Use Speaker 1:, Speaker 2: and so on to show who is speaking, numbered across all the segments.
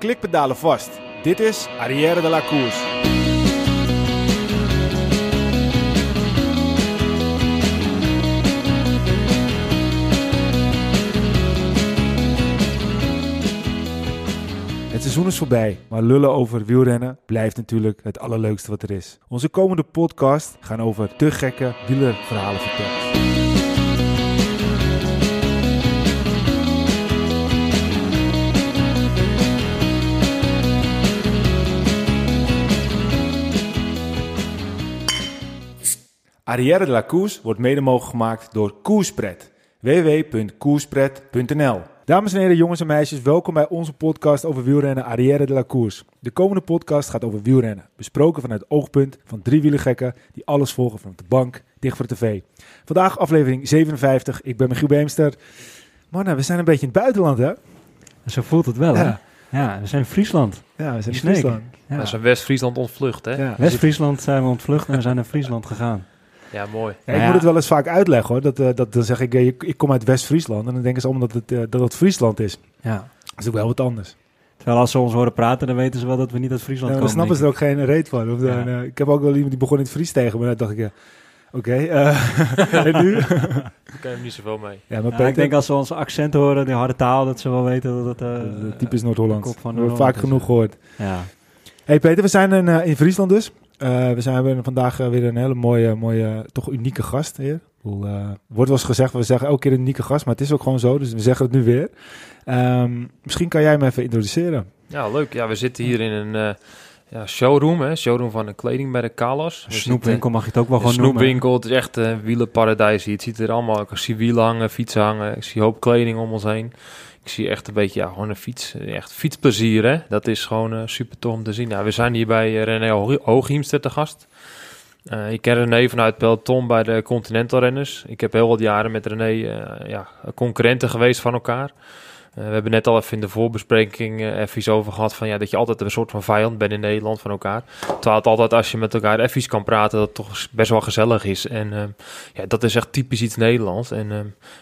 Speaker 1: klikpedalen vast. Dit is Arrière de la Course. Het seizoen is voorbij, maar lullen over wielrennen blijft natuurlijk het allerleukste wat er is. Onze komende podcast gaan over te gekke wielerverhalen vertellen. Arrière de la Course wordt mede mogelijk gemaakt door Koerspret. www.koerspret.nl Dames en heren, jongens en meisjes, welkom bij onze podcast over wielrennen Arrière de la Course. De komende podcast gaat over wielrennen, besproken vanuit het oogpunt van drie wielergekken die alles volgen van de bank dicht voor de tv. Vandaag aflevering 57, ik ben Michiel Beemster. Mannen, we zijn een beetje in het buitenland hè?
Speaker 2: Zo voelt het wel,
Speaker 1: Ja.
Speaker 2: hè? Ja, we zijn in Friesland.
Speaker 1: Ja, we zijn in. Friesland.
Speaker 2: Ja.
Speaker 3: Is een West-Friesland ontvlucht, hè? Ja,
Speaker 1: Ja,
Speaker 2: West-Friesland zijn we ontvlucht en we zijn naar Friesland gegaan.
Speaker 3: Mooi.
Speaker 1: Ja, ik
Speaker 2: Ja.
Speaker 1: moet het wel eens vaak uitleggen hoor. Dat, eh, dat, dan zeg ik, eh, ik, ik kom uit West-Friesland. En dan denken ze allemaal dat het, eh, dat het Friesland is.
Speaker 2: Ja.
Speaker 1: Dat is ook wel wat anders.
Speaker 2: Terwijl als ze ons horen praten, dan weten ze wel dat we niet uit Friesland
Speaker 1: Ja, dan
Speaker 2: komen.
Speaker 1: snappen ze er ook geen reet van. Of dan,
Speaker 2: Ja.
Speaker 1: eh, ik heb ook wel iemand die begon in het Fries tegen me. En dan dacht ik, ja, oké. eh, en nu?
Speaker 3: Daar kan je hem niet zoveel mee.
Speaker 1: ja, maar
Speaker 2: Ja,
Speaker 1: Peter,
Speaker 2: ik denk als ze ons accent horen, die harde taal, dat ze wel weten dat het... eh,
Speaker 1: uh, typisch Noord-Holland. We hebben vaak genoeg
Speaker 2: eh.
Speaker 1: gehoord.
Speaker 2: Ja.
Speaker 1: hey Peter, we zijn in, in Friesland dus. Eh, we zijn we hebben vandaag eh, weer een hele mooie, mooie, toch unieke gast hier. Eh, wordt wel eens gezegd, we zeggen elke keer een unieke gast, maar het is ook gewoon zo, dus we zeggen het nu weer. Ehm, misschien kan jij hem even introduceren.
Speaker 3: Ja, leuk. Ja, we zitten hier in een eh, ja, showroom, hè? Showroom van de kleding bij de Kalas. We
Speaker 2: Snoepwinkel mag je het ook wel gewoon
Speaker 3: Een
Speaker 2: noemen.
Speaker 3: snoepwinkel. Het is echt een wielenparadijs hier. Het ziet er allemaal... Ik zie wielen hangen, fietsen hangen. Ik zie een hoop kleding om ons heen. Ik zie echt een beetje, ja, gewoon een fiets. Echt fietsplezier, hè? Dat is gewoon eh, super tof om te zien. Nou, we zijn hier bij eh, René Hoog- Hooghiemster te gast. Eh, ik ken René vanuit peloton bij de Continental Renners. Ik heb heel wat jaren met René eh, ja, concurrenten geweest van elkaar. Eh, we hebben net al even in de voorbespreking eh, even iets over gehad van ja, dat je altijd een soort van vijand bent in Nederland van elkaar. Terwijl het altijd als je met elkaar even kan praten, dat het toch best wel gezellig is. En eh, ja, dat is echt typisch iets Nederlands. En eh,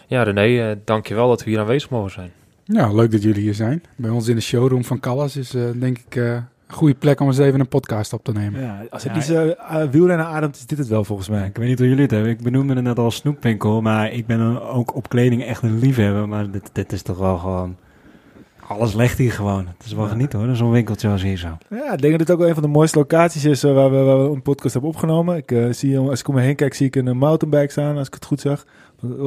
Speaker 3: ja, René, eh dank je wel dat we hier aanwezig mogen zijn.
Speaker 4: Ja, leuk dat jullie hier zijn. Bij ons in de showroom van Callas is eh, denk ik eh, een goede plek om eens even een podcast op te nemen.
Speaker 1: Ja, als het
Speaker 2: Ja,
Speaker 1: niet uh, wielrennen ademt, is dit het wel volgens mij.
Speaker 2: ik weet niet hoe jullie het hebben. Ik benoemde het net al als snoepwinkel, maar ik ben ook op kleding echt een liefhebber. Maar dit, dit is toch wel gewoon... Alles ligt hier gewoon. Het is wel
Speaker 1: Ja.
Speaker 2: genieten hoor, zo'n winkeltje als hier zo.
Speaker 1: Ja, ik denk dat dit ook wel een van de mooiste locaties is waar, we, waar we een podcast hebben opgenomen. Ik zie, als ik om me heen kijk, zie ik een mountainbike staan, als ik het goed zag.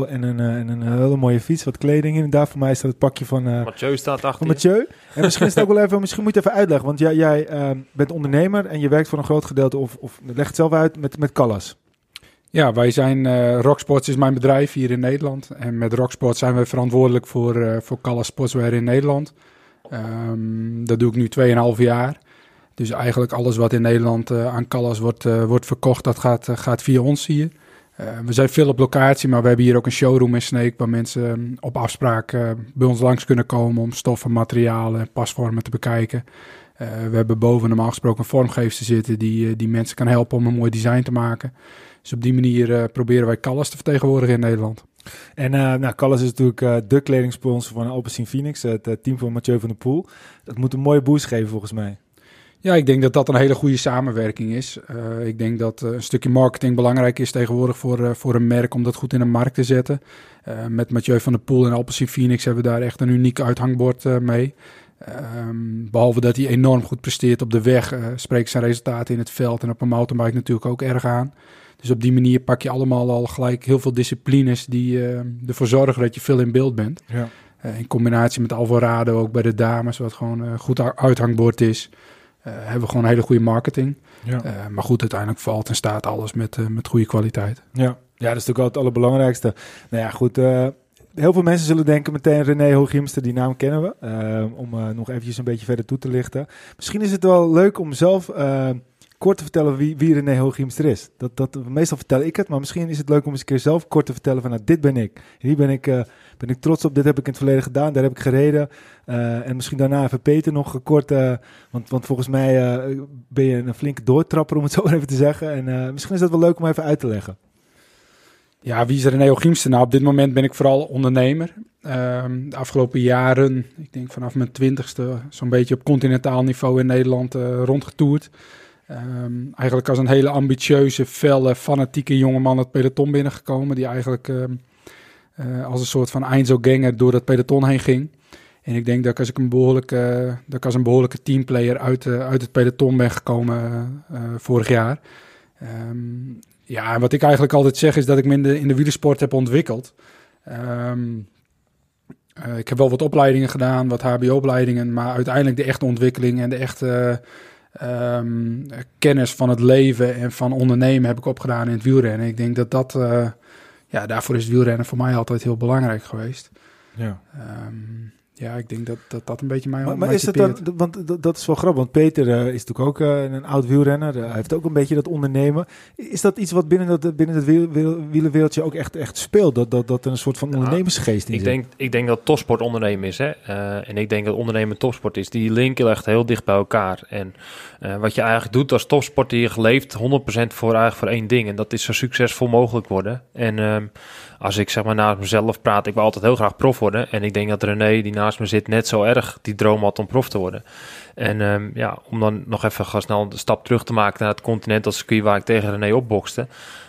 Speaker 1: En een, eh, en een hele mooie fiets, wat kleding inderdaad. Voor mij staat het pakje van, eh,
Speaker 3: Mathieu staat achter.
Speaker 1: Mathieu. En misschien is het ook wel even, misschien moet je even uitleggen. Want jij, jij eh, bent ondernemer en je werkt voor een groot gedeelte, of, of leg het zelf uit, met, met Callas.
Speaker 4: Ja, wij zijn, eh Rocksports is mijn bedrijf hier in Nederland. En met Rocksports zijn we verantwoordelijk voor, eh voor Callas Sportswear in Nederland. Ehm, dat doe ik nu 2,5 jaar. Dus eigenlijk alles wat in Nederland eh, aan Callas wordt, eh, wordt verkocht, dat gaat, eh, gaat via ons hier. Eh, we zijn veel op locatie, maar we hebben hier ook een showroom in Sneek... waar mensen eh, op afspraak eh, bij ons langs kunnen komen... om stoffen, materialen en pasvormen te bekijken. Eh, we hebben boven normaal gesproken een vormgeefster zitten... Die, die mensen kan helpen om een mooi design te maken. Dus op die manier proberen wij Callas te vertegenwoordigen in Nederland.
Speaker 1: En eh nou, Callas is natuurlijk eh, de kledingsponsor van Alpecin Phoenix, het team van Mathieu van der Poel. Dat moet een mooie boost geven volgens mij.
Speaker 4: Ja, ik denk dat dat een hele goede samenwerking is. Eh, ik denk dat eh, een stukje marketing belangrijk is tegenwoordig voor, eh, voor een merk om dat goed in de markt te zetten. Met Mathieu van der Poel en Alpecin Phoenix hebben we daar echt een uniek uithangbord mee. Ehm, behalve dat hij enorm goed presteert op de weg, spreekt zijn resultaten in het veld en op een mountainbike natuurlijk ook erg aan. Dus op die manier pak je allemaal al gelijk heel veel disciplines die ervoor zorgen dat je veel in beeld bent.
Speaker 1: Ja.
Speaker 4: In combinatie met Alvarado ook bij de dames, wat gewoon een goed uithangbord is. Eh, hebben we gewoon hele goede marketing.
Speaker 1: Ja.
Speaker 4: Eh, maar goed, uiteindelijk valt en staat alles met, eh, met goede kwaliteit.
Speaker 1: Ja. ja, dat is natuurlijk wel het allerbelangrijkste. Nou ja, goed. heel veel mensen zullen denken meteen René Hooghiemster, die naam kennen we. Om nog eventjes een beetje verder toe te lichten. Misschien is het wel leuk om zelf kort te vertellen wie, wie René Hooghiemster is. Dat, dat, meestal vertel ik het, maar misschien is het leuk om eens een keer zelf kort te vertellen van nou, dit ben ik. Hier ben ik, eh, ben ik trots op, dit heb ik in het verleden gedaan, daar heb ik gereden. Eh, en misschien daarna even Peter nog kort, eh, want, want volgens mij ben je een flinke doortrapper om het zo even te zeggen. En misschien is dat wel leuk om even uit te leggen.
Speaker 4: Ja, wie is René Ogiemster? Nou, op dit moment ben ik vooral ondernemer. Ehm, de afgelopen jaren, ik denk vanaf mijn twintigste, zo'n beetje op continentaal niveau in Nederland rondgetoerd. Ehm, eigenlijk als een hele ambitieuze, felle, fanatieke jongeman het peloton binnengekomen. Die eigenlijk ehm, eh, als een soort van Einzelganger door dat peloton heen ging. En ik denk dat ik als, ik een, behoorlijke, dat als een behoorlijke teamplayer uit, uh, uit het peloton ben gekomen vorig jaar. Um, ja, wat ik eigenlijk altijd zeg is dat ik me in de, in de wielersport heb ontwikkeld. Um, ik heb wel wat opleidingen gedaan, wat HBO-opleidingen, maar uiteindelijk de echte ontwikkeling en de echte um, kennis van het leven en van ondernemen heb ik opgedaan in het wielrennen. Ik denk dat dat, uh, ja, daarvoor is het wielrennen voor mij altijd heel belangrijk geweest. Ja. Um, ja, ik denk dat dat, dat een beetje mijn.
Speaker 1: Maar, maar is het dan, want dat is wel grappig, want Peter uh, is natuurlijk ook uh, een oud wielrenner. Uh, hij heeft ook een beetje dat ondernemen. Is dat iets wat binnen, dat, binnen het wiel, wiel, wielenwereldje ook echt, echt speelt? Dat, dat, dat er een soort van ondernemersgeest in
Speaker 3: ik
Speaker 1: zit?
Speaker 3: Denk, ik denk dat topsport ondernemen is. Hè? en ik denk dat ondernemen topsport is. Die linken echt heel dicht bij elkaar. En wat je eigenlijk doet als topsporter, je leeft 100% voor, eigenlijk voor één ding. En dat is zo succesvol mogelijk worden. En ehm, als ik zeg maar naast mezelf praat, ik wil altijd heel graag prof worden. En ik denk dat René, die naast me zit, net zo erg die droom had om prof te worden. En um, ja, om dan nog even snel de stap terug te maken naar het continental circuit waar ik tegen René opbokste.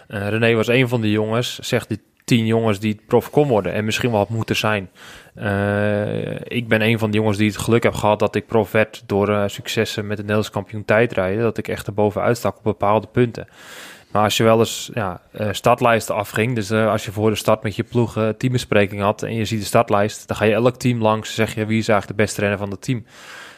Speaker 3: Uh, René was een van die jongens, zegt die tien jongens die prof kon worden en misschien wel had moeten zijn. Uh, ik ben een van de jongens die het geluk heb gehad dat ik prof werd door uh, successen met de Nederlands kampioen tijdrijden. Dat ik echt erbovenuit stak op bepaalde punten. Maar als je wel eens ja, startlijsten afging, dus uh, als je voor de start met je ploeg uh, teambespreking had en je ziet de startlijst, dan ga je elk team langs zeg je wie is eigenlijk de beste renner van het team.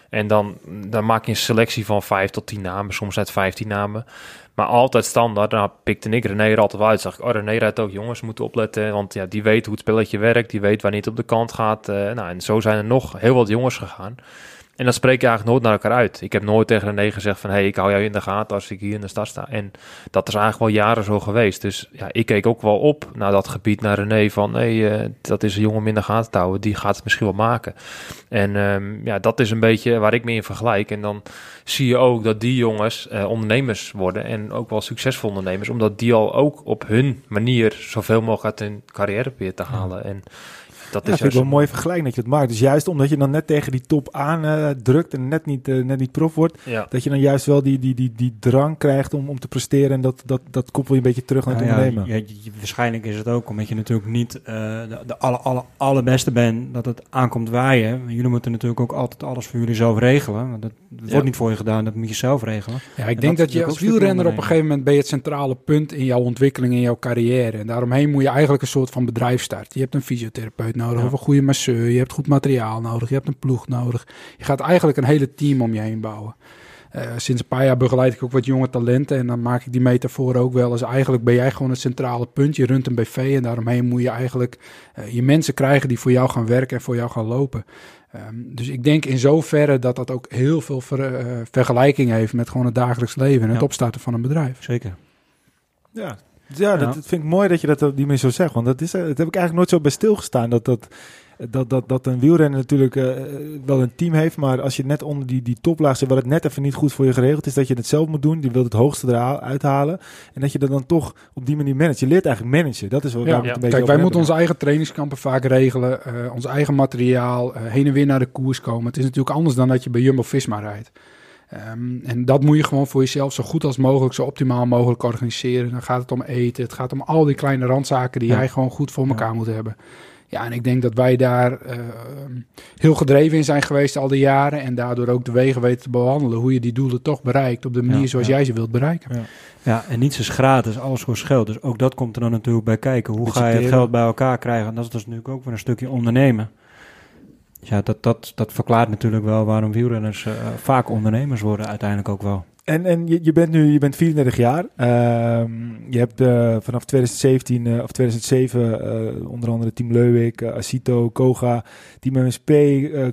Speaker 3: En dan, dan maak je een selectie van vijf tot tien namen, soms uit vijftien namen. Maar altijd standaard, dan pikte ik René er altijd uit. Zag ik, oh René rijdt ook, jongens, moeten opletten. Want ja, die weet hoe het spelletje werkt, die weet wanneer het op de kant gaat. nou, en zo zijn er nog heel wat jongens gegaan. En dan spreek je eigenlijk nooit naar elkaar uit. Ik heb nooit tegen René gezegd van... hé, hey, ik hou jou in de gaten als ik hier in de stad sta. En dat is eigenlijk wel jaren zo geweest. Dus ja, ik keek ook wel op naar dat gebied, naar René... van hey, uh, dat is een jongen om in de gaten te houden. Die gaat het misschien wel maken. En um, ja, dat is een beetje waar ik mee in vergelijk. En dan zie je ook dat die jongens uh, ondernemers worden... en ook wel succesvol ondernemers... omdat die al ook op hun manier... zoveel mogelijk uit hun carrière proberen te halen. En dat
Speaker 1: ja,
Speaker 3: is
Speaker 1: vind ik wel een mooie vergelijking dat je het maakt. Dus juist omdat je dan net tegen die top aan uh, drukt en net niet, uh, net niet prof wordt,
Speaker 3: ja.
Speaker 1: dat je dan juist wel die, die, die, die drang krijgt om, om te presteren en dat, dat, dat koppel je een beetje terug naar het
Speaker 2: ja,
Speaker 1: ondernemen.
Speaker 2: Ja, je, waarschijnlijk is het ook omdat je natuurlijk niet uh, de, de alle, alle, allerbeste bent, dat het aankomt waaien. Jullie moeten natuurlijk ook altijd alles voor jullie zelf regelen. Want dat wordt niet voor je gedaan, dat moet je zelf regelen.
Speaker 4: Ja, ik denk dat, dat je als wielrenner op een gegeven moment ben je het centrale punt in jouw ontwikkeling, in jouw carrière. En daaromheen moet je eigenlijk een soort van bedrijf starten. Je hebt een fysiotherapeut nodig of een goede masseur, je hebt goed materiaal nodig, je hebt een ploeg nodig. Je gaat eigenlijk een hele team om je heen bouwen. Uh, sinds een paar jaar begeleid ik ook wat jonge talenten en dan maak ik die metafoor ook wel eens. Eigenlijk ben jij gewoon het centrale punt, je runt een BV en daaromheen moet je eigenlijk uh, je mensen krijgen die voor jou gaan werken en voor jou gaan lopen. Um, dus ik denk in zoverre dat dat ook heel veel ver, uh, vergelijking heeft met gewoon het dagelijks leven en het opstarten van een bedrijf.
Speaker 2: Zeker.
Speaker 1: Ja, ja, dat, dat vind ik mooi dat je dat op die manier zo zegt. Want dat, is, dat heb ik eigenlijk nooit zo bij stilgestaan. Dat, dat, dat, dat, dat een wielrenner natuurlijk uh, wel een team heeft. Maar als je net onder die, die toplaag zit, waar het net even niet goed voor je geregeld is, dat je het zelf moet doen. Je wilt het hoogste eruit halen. En dat je dat dan toch op die manier managt. Je leert eigenlijk managen. Dat is wat
Speaker 4: ja,
Speaker 1: ja. een beetje
Speaker 4: Kijk, wij moeten onze eigen trainingskampen vaak regelen. Uh, ons eigen materiaal. Uh, heen en weer naar de koers komen. Het is natuurlijk anders dan dat je bij Jumbo-Visma rijdt. Um, en dat moet je gewoon voor jezelf zo goed als mogelijk, zo optimaal mogelijk organiseren. Dan gaat het om eten, het gaat om al die kleine randzaken die ja. jij gewoon goed voor elkaar ja. moet hebben. Ja, en ik denk dat wij daar uh, heel gedreven in zijn geweest al die jaren. En daardoor ook de wegen weten te behandelen. Hoe je die doelen toch bereikt op de manier ja, zoals jij ze wilt bereiken.
Speaker 2: Ja. ja, en niets is gratis, alles kost geld. Dus ook dat komt er dan natuurlijk bij kijken. Hoe ga je het geld bij elkaar krijgen? En dat is dus natuurlijk ook weer een stukje ondernemen. Ja, dat, dat, dat verklaart natuurlijk wel waarom wielrenners uh, vaak ondernemers worden uiteindelijk ook wel.
Speaker 1: En, en je, je bent nu je bent 34 jaar. Uh, je hebt uh, vanaf 2017 uh, of 2007 uh, onder andere Team Leuwik, Asito, Koga, Team MSP,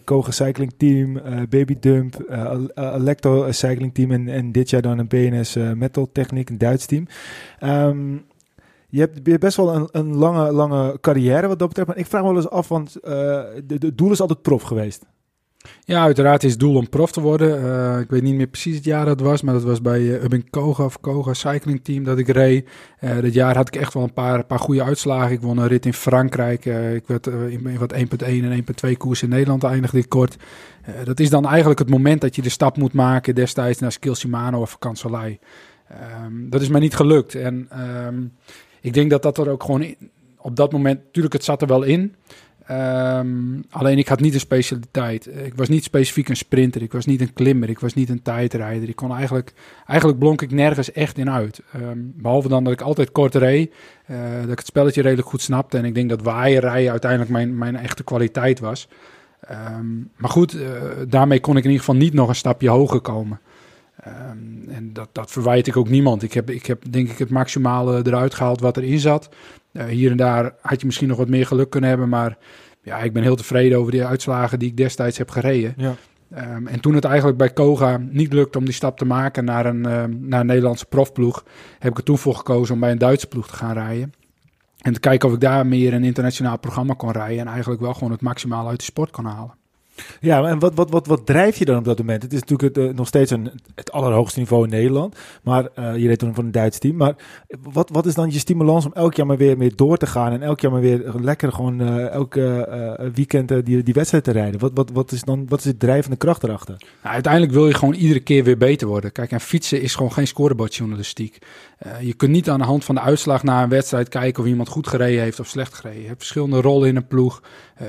Speaker 1: Koga Cycling Team, Baby Dump, Alecto Cycling Team en, en dit jaar dan een BNS Metal Techniek, een Duits team. Um, je hebt best wel een, een, lange, lange carrière wat dat betreft. Maar ik vraag me wel eens af, want de, de doel is altijd prof geweest.
Speaker 4: Ja, uiteraard is het doel om prof te worden. Uh, ik weet niet meer precies het jaar dat was, maar dat was bij uh, Koga of Koga Cycling Team dat ik reed. Uh, dat jaar had ik echt wel een paar, paar goede uitslagen. Ik won een rit in Frankrijk. ik werd in wat 1.1 en 1.2 koers in Nederland eindigde ik kort. dat is dan eigenlijk het moment dat je de stap moet maken destijds naar Skill Shimano of Kanselij. Um, dat is mij niet gelukt. En um, ik denk dat dat er ook gewoon in, op dat moment, natuurlijk het zat er wel in. Um, alleen ik had niet een specialiteit. Ik was niet specifiek een sprinter. Ik was niet een klimmer. Ik was niet een tijdrijder. Ik kon eigenlijk, eigenlijk blonk ik nergens echt in uit. Um, behalve dan dat ik altijd kort reed. Uh, dat ik het spelletje redelijk goed snapte. En ik denk dat waaien rijden uiteindelijk mijn, mijn echte kwaliteit was. Um, maar goed, uh, daarmee kon ik in ieder geval niet nog een stapje hoger komen. En dat, dat verwijt ik ook niemand. Ik heb, ik heb denk ik het maximale eruit gehaald wat erin zat. Uh, hier en daar had je misschien nog wat meer geluk kunnen hebben, maar ja, ik ben heel tevreden over die uitslagen die ik destijds heb gereden. Ja. Um, en toen het eigenlijk bij Koga niet lukte om die stap te maken naar een, um, naar een Nederlandse profploeg, heb ik er toen voor gekozen om bij een Duitse ploeg te gaan rijden. En te kijken of ik daar meer een internationaal programma kon rijden en eigenlijk wel gewoon het maximale uit de sport kon halen.
Speaker 1: Ja, en wat, wat, wat, wat drijf je dan op dat moment? Het is natuurlijk uh, nog steeds een, het allerhoogste niveau in Nederland. Maar uh, je reed toen van een Duits team. Maar wat, wat is dan je stimulans om elk jaar maar weer mee door te gaan? En elk jaar maar weer lekker gewoon uh, elke weekend die, die wedstrijd te rijden? Wat, wat, wat, is dan, wat is de drijvende kracht erachter?
Speaker 4: Nou, uiteindelijk wil je gewoon iedere keer weer beter worden. Kijk, en fietsen is gewoon geen scorebordjournalistiek. Je kunt niet aan de hand van de uitslag na een wedstrijd kijken of iemand goed gereden heeft of slecht gereden. Je hebt verschillende rollen in een ploeg.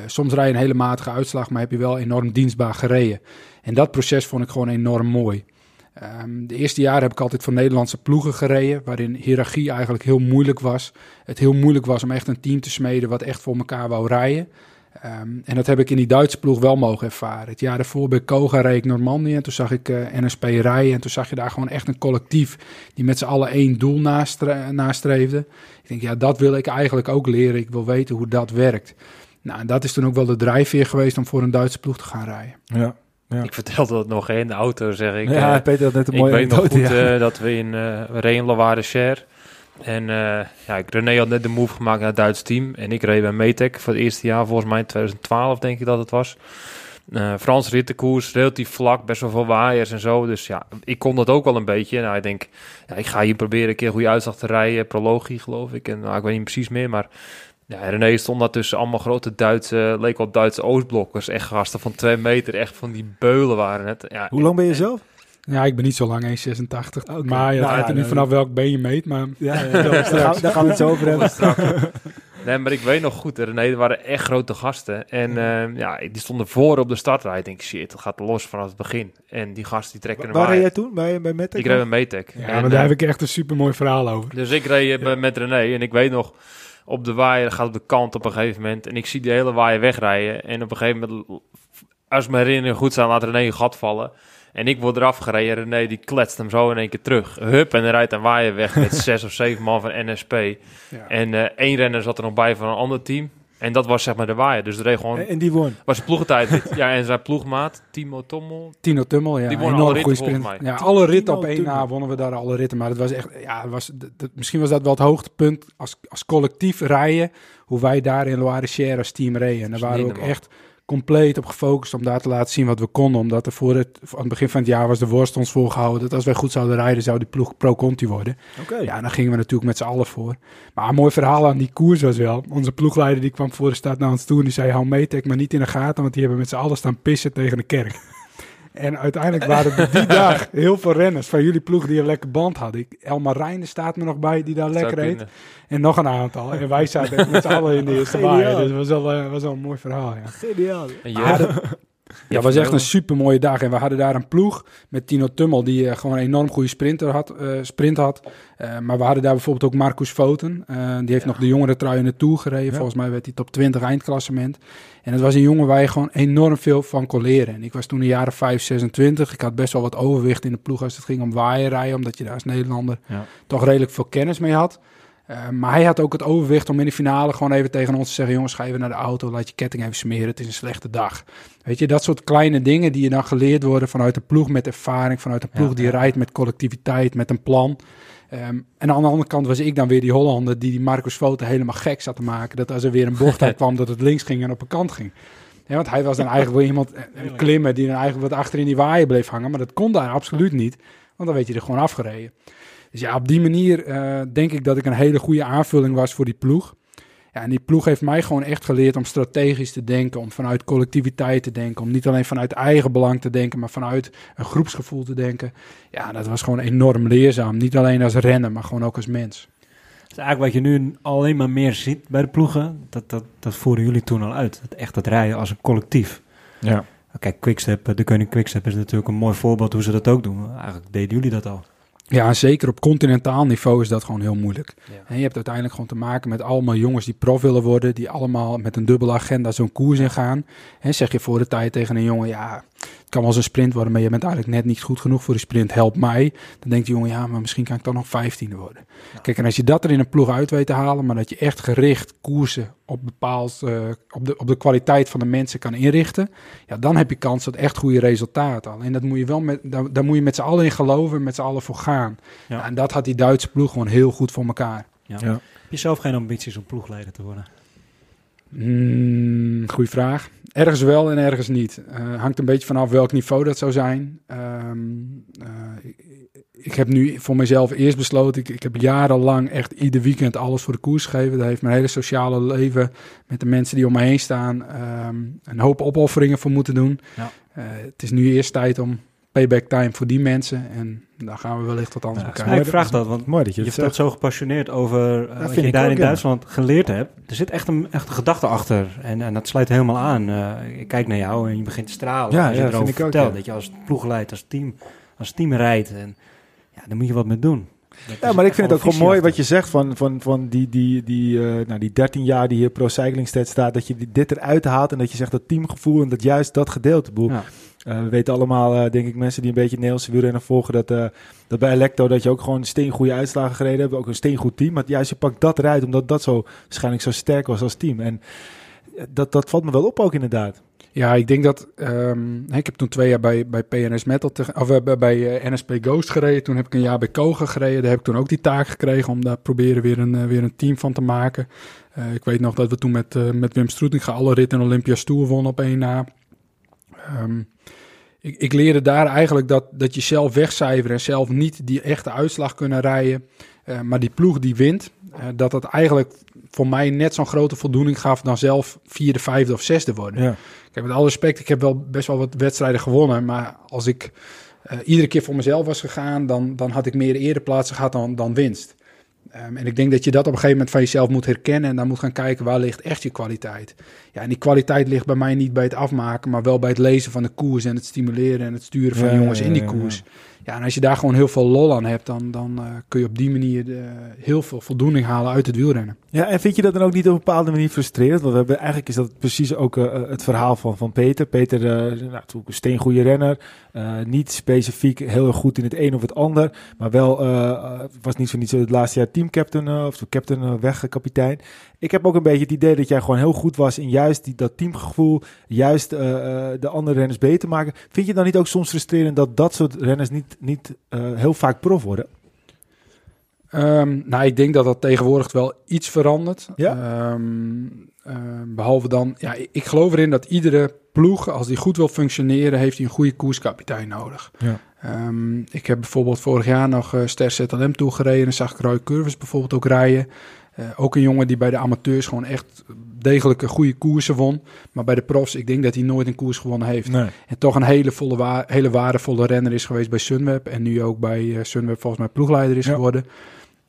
Speaker 4: soms rij je een hele matige uitslag, maar heb je wel enorm dienstbaar gereden. En dat proces vond ik gewoon enorm mooi. Um, de eerste jaren heb ik altijd voor Nederlandse ploegen gereden, waarin hiërarchie eigenlijk heel moeilijk was. Het heel moeilijk was om echt een team te smeden wat echt voor elkaar wou rijden. Um, en dat heb ik in die Duitse ploeg wel mogen ervaren. Het jaar daarvoor bij Koga reed ik Normandië en toen zag ik uh, eh, NSP rijden. En toen zag je daar gewoon echt een collectief die met z'n allen één doel nastre nastreefde. Ik denk, ja, dat wil ik eigenlijk ook leren. Ik wil weten hoe dat werkt. Nou, en dat is toen ook wel de drijfveer geweest om voor een Duitse ploeg te gaan rijden.
Speaker 3: Ja. Ja. Ik vertelde dat nog in de auto, zeg ik.
Speaker 1: Ja, uh, Peter had net een mooie
Speaker 3: Ik weet nog goed ja. uh, dat we in uh, reden Loire Cher. En ja, René had net de move gemaakt naar het Duits team. En ik reed bij Metec voor het eerste jaar, volgens mij in 2012 denk ik dat het was. Frans rittenkoers, relatief vlak, best wel veel waaiers en zo. Dus ja, ik kon dat ook wel een beetje. Nou, ik denk, ja, ik ga hier proberen een keer een goede uitslag te rijden. Prologie, geloof ik. En nou, ik weet niet precies meer, maar ja, René stond daar tussen allemaal grote Duitse, leek wel Duitse Oostblokkers. Echt gasten van twee meter, echt van die beulen waren het. Ja,
Speaker 1: Hoe lang ben je zelf?
Speaker 4: Ja, ik ben niet zo lang, 1,86. Okay. Maar je nou, ja, er niet vanaf welk been je meet. Maar...
Speaker 1: Ja, ja, daar, gaan, daar gaan we het zo over hebben.
Speaker 3: nee, maar ik weet nog goed, René, er waren echt grote gasten. En uh, ja, die stonden voor op de startrij. Ik denk, shit, het gaat los vanaf het begin. En die gasten die trekken
Speaker 1: Waar reed jij toen? Bij, bij Metec?
Speaker 3: Ik reed bij Metec.
Speaker 4: Ja, en, maar daar uh, heb ik echt een super mooi verhaal over.
Speaker 3: Dus ik reed ja. met René en ik weet nog op de waaier, gaat op de kant op een gegeven moment. En ik zie de hele waaier wegrijden. En op een gegeven moment, als mijn herinneringen goed zijn, laat René een gat vallen. En ik word eraf gereden. René die kletst hem zo in één keer terug. Hup, en dan rijdt een waaier weg met zes of zeven man van NSP. Ja. En uh, één renner zat er nog bij van een ander team. En dat was zeg maar de waaier. Dus de reed gewoon...
Speaker 1: En die won?
Speaker 3: Was ploegentijd. ja, en zijn ploegmaat, Timo Tummel.
Speaker 4: Tino Tummel, ja. Die won alle ritten volgens mij. Ja, alle ritten op één na wonnen we daar alle ritten. Maar het was echt... Ja, was, misschien was dat wel het hoogtepunt als, als collectief rijden. Hoe wij daar in Loire-Cher als team reden. En daar waren we ook echt compleet op gefocust om daar te laten zien wat we konden. Omdat er voor het, aan het begin van het jaar was de worst ons voorgehouden dat als wij goed zouden rijden, zou die ploeg pro-conti worden. Okay. Ja, dan gingen we natuurlijk met z'n allen voor. Maar een mooi verhaal aan die koers was wel. Onze ploegleider die kwam voor de stad naar ons toe en die zei, hou Metec maar niet in de gaten, want die hebben met z'n allen staan pissen tegen de kerk. En uiteindelijk waren er die dag heel veel renners van jullie ploeg die een lekker band hadden. Ik, Elmar Rijnen staat me nog bij, die daar lekker reed. En nog een aantal. En wij zaten met z'n allen in de eerste waaier. Dus dat was wel, uh, was wel een mooi verhaal. Ja.
Speaker 1: Geniaal.
Speaker 4: Ja, ja, het was echt een super mooie dag. En we hadden daar een ploeg met Tino Tummel, die uh, gewoon een enorm goede sprinter had, uh, sprint had. Uh, maar we hadden daar bijvoorbeeld ook Marcus Foten. die heeft nog de jongere trui in de Tour gereden. Ja. Volgens mij werd hij top 20 eindklassement. En het was een jongen waar je gewoon enorm veel van kon leren. En ik was toen in de jaren 5, 26. Ik had best wel wat overwicht in de ploeg als het ging om waaierrijden. Omdat je daar als Nederlander ja. toch redelijk veel kennis mee had. Uh, maar hij had ook het overwicht om in de finale gewoon even tegen ons te zeggen: jongens, ga even naar de auto, laat je ketting even smeren. Het is een slechte dag. Weet je, dat soort kleine dingen die je dan geleerd worden vanuit een ploeg met ervaring, vanuit een ploeg ja, die ja. rijdt met collectiviteit, met een plan. Um, en aan de andere kant was ik dan weer die Hollander die die Marcus Foten helemaal gek zat te maken. Dat als er weer een bocht uit kwam, dat het links ging en op een kant ging. Ja, want hij was dan eigenlijk wel iemand, een klimmer, die dan eigenlijk wat achter in die waaien bleef hangen. Maar dat kon daar absoluut niet, want dan werd je er gewoon afgereden. Dus ja, op die manier uh, denk ik dat ik een hele goede aanvulling was voor die ploeg. Ja, en die ploeg heeft mij gewoon echt geleerd om strategisch te denken, om vanuit collectiviteit te denken, om niet alleen vanuit eigen belang te denken, maar vanuit een groepsgevoel te denken. Ja, dat was gewoon enorm leerzaam. Niet alleen als renner, maar gewoon ook als mens.
Speaker 2: Dat is eigenlijk wat je nu alleen maar meer ziet bij de ploegen. Dat, dat, dat voeren jullie toen al uit. Het echt het rijden als een collectief.
Speaker 1: Ja.
Speaker 2: Kijk, Quickstep, de Koning Quickstep is natuurlijk een mooi voorbeeld hoe ze dat ook doen. Eigenlijk deden jullie dat al.
Speaker 4: Ja, zeker op continentaal niveau is dat gewoon heel moeilijk. En je hebt uiteindelijk gewoon te maken met allemaal jongens die prof willen worden, die allemaal met een dubbele agenda zo'n koers in gaan. En zeg je voor de tijd tegen een jongen, ja, kan wel eens een sprint worden, maar je bent eigenlijk net niet goed genoeg voor de sprint. Help mij. Dan denkt die jongen, ja, maar misschien kan ik dan nog vijftiende worden. Kijk, en als je dat er in een ploeg uit weet te halen, maar dat je echt gericht koersen op, bepaald, uh, op, de, op de kwaliteit van de mensen kan inrichten, ja, dan heb je kans tot echt goede resultaten. Alleen dat moet je wel met, daar, daar moet je met z'n allen in geloven, met z'n allen voor gaan. Ja. en dat had die Duitse ploeg gewoon heel goed voor elkaar.
Speaker 2: Ja. Heb je zelf geen ambities om ploegleider te worden?
Speaker 4: Mm, goeie vraag. Ergens wel en ergens niet. Uh, hangt een beetje vanaf welk niveau dat zou zijn. Um, uh, ik, heb nu voor mezelf eerst besloten. Ik, ik heb jarenlang echt ieder weekend alles voor de koers gegeven. Daar heeft mijn hele sociale leven met de mensen die om me heen staan um, een hoop opofferingen voor moeten doen. Ja. Uh, het is nu eerst tijd om payback time voor die mensen. En daar gaan we wellicht wat anders ja, bekijken.
Speaker 2: ik vraag dat, want mooi dat je, je dat zo gepassioneerd over uh, wat je daar in Duitsland geleerd hebt. Er zit echt een, echt een gedachte achter en, en dat sluit helemaal aan. Uh, ik kijk naar jou en je begint te stralen ja, als je ja, erover vertelt. Ook, dat je als ploegleidt, als team, als team rijdt. En ja, daar moet je wat mee doen.
Speaker 1: Ja, maar ik vind het ook gewoon mooi wat je zegt van, van, van die, die, die, uh, nou, die 13 jaar die hier Pro Cycling staat, dat je dit eruit haalt en dat je zegt dat teamgevoel en dat juist dat gedeelte. Boel. Ja. Uh, we weten allemaal, uh, denk ik, mensen die een beetje Nederlandse wielrennen volgen, dat, uh, dat bij Electo dat je ook gewoon steengoede uitslagen gereden hebt. Ook een steengoed team. Maar juist je pakt dat eruit, omdat dat zo waarschijnlijk zo sterk was als team. En dat, dat valt me wel op ook inderdaad.
Speaker 4: Ja, ik denk dat. Um, ik heb toen twee jaar bij, bij PNS Metal, te, of bij NSP Ghost gereden. Toen heb ik een jaar bij Koga gereden. Daar heb ik toen ook die taak gekregen om daar proberen weer een, weer een team van te maken. ik weet nog dat we toen met, met Wim Stroeting alle rit in Olympia Stoer wonnen op één na. Um, ik, ik, leerde daar eigenlijk dat, dat je zelf wegcijferen en zelf niet die echte uitslag kunnen rijden. Uh, maar die ploeg die wint, uh, dat dat eigenlijk voor mij net zo'n grote voldoening gaf dan zelf vierde, vijfde of zesde worden. Ja. Kijk, met alle respect, ik heb wel best wel wat wedstrijden gewonnen. Maar als ik uh, iedere keer voor mezelf was gegaan, dan, dan had ik meer ereplaatsen gehad dan, dan winst. Um, en ik denk dat je dat op een gegeven moment van jezelf moet herkennen en dan moet gaan kijken waar ligt echt je kwaliteit. Ja, en die kwaliteit ligt bij mij niet bij het afmaken, maar wel bij het lezen van de koers en het stimuleren en het sturen van ja, jongens in die koers. Ja, en als je daar gewoon heel veel lol aan hebt, dan, dan uh, kun je op die manier uh, heel veel voldoening halen uit het wielrennen.
Speaker 1: Ja, en vind je dat dan ook niet op een bepaalde manier frustrerend? Want we hebben, eigenlijk is dat precies ook uh, het verhaal van, van Peter. Peter, nou, een steengoede renner. niet specifiek heel erg goed in het een of het ander. Maar wel, was niet zo niet zo het laatste jaar teamcaptain of zo captain weg. Ik heb ook een beetje het idee dat jij gewoon heel goed was in juist die, dat teamgevoel. Juist de andere renners beter maken. Vind je dan niet ook soms frustrerend dat dat soort renners niet niet, uh, heel vaak prof worden?
Speaker 4: Um, nou, ik denk dat dat tegenwoordig wel iets verandert. Ja? Um, uh, behalve dan, ja, ik geloof erin dat iedere ploeg, als die goed wil functioneren, heeft hij een goede koerskapitein nodig. Ja. Um, ik heb bijvoorbeeld vorig jaar nog uh, Ster ZLM toegereden en zag ik Roy Curves bijvoorbeeld ook rijden. Uh, ook een jongen die bij de amateurs gewoon echt degelijke goede koersen won. Maar bij de profs, ik denk dat hij nooit een koers gewonnen heeft. Nee. En toch een hele, volle wa hele waardevolle renner is geweest bij Sunweb. En nu ook bij uh, Sunweb volgens mij ploegleider is ja. geworden.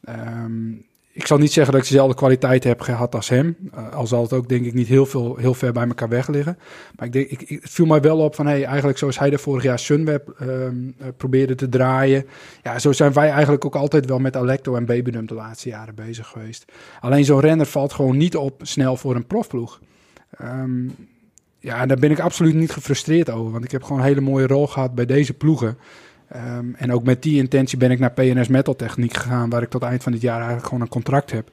Speaker 4: Um, ik zal niet zeggen dat ik dezelfde kwaliteit heb gehad als hem. Uh, al zal het ook denk ik niet heel, veel, heel ver bij elkaar weg liggen. Maar ik denk, ik, ik, het viel mij wel op van hey, eigenlijk zoals hij er vorig jaar Sunweb um, uh, probeerde te draaien. Ja, zo zijn wij eigenlijk ook altijd wel met Alecto en Babydum de laatste jaren bezig geweest. Alleen zo'n renner valt gewoon niet op snel voor een profploeg. Um, ja, daar ben ik absoluut niet gefrustreerd over. Want ik heb gewoon een hele mooie rol gehad bij deze ploegen. Um, en ook met die intentie ben ik naar PNS Metal Techniek gegaan, waar ik tot eind van dit jaar eigenlijk gewoon een contract heb.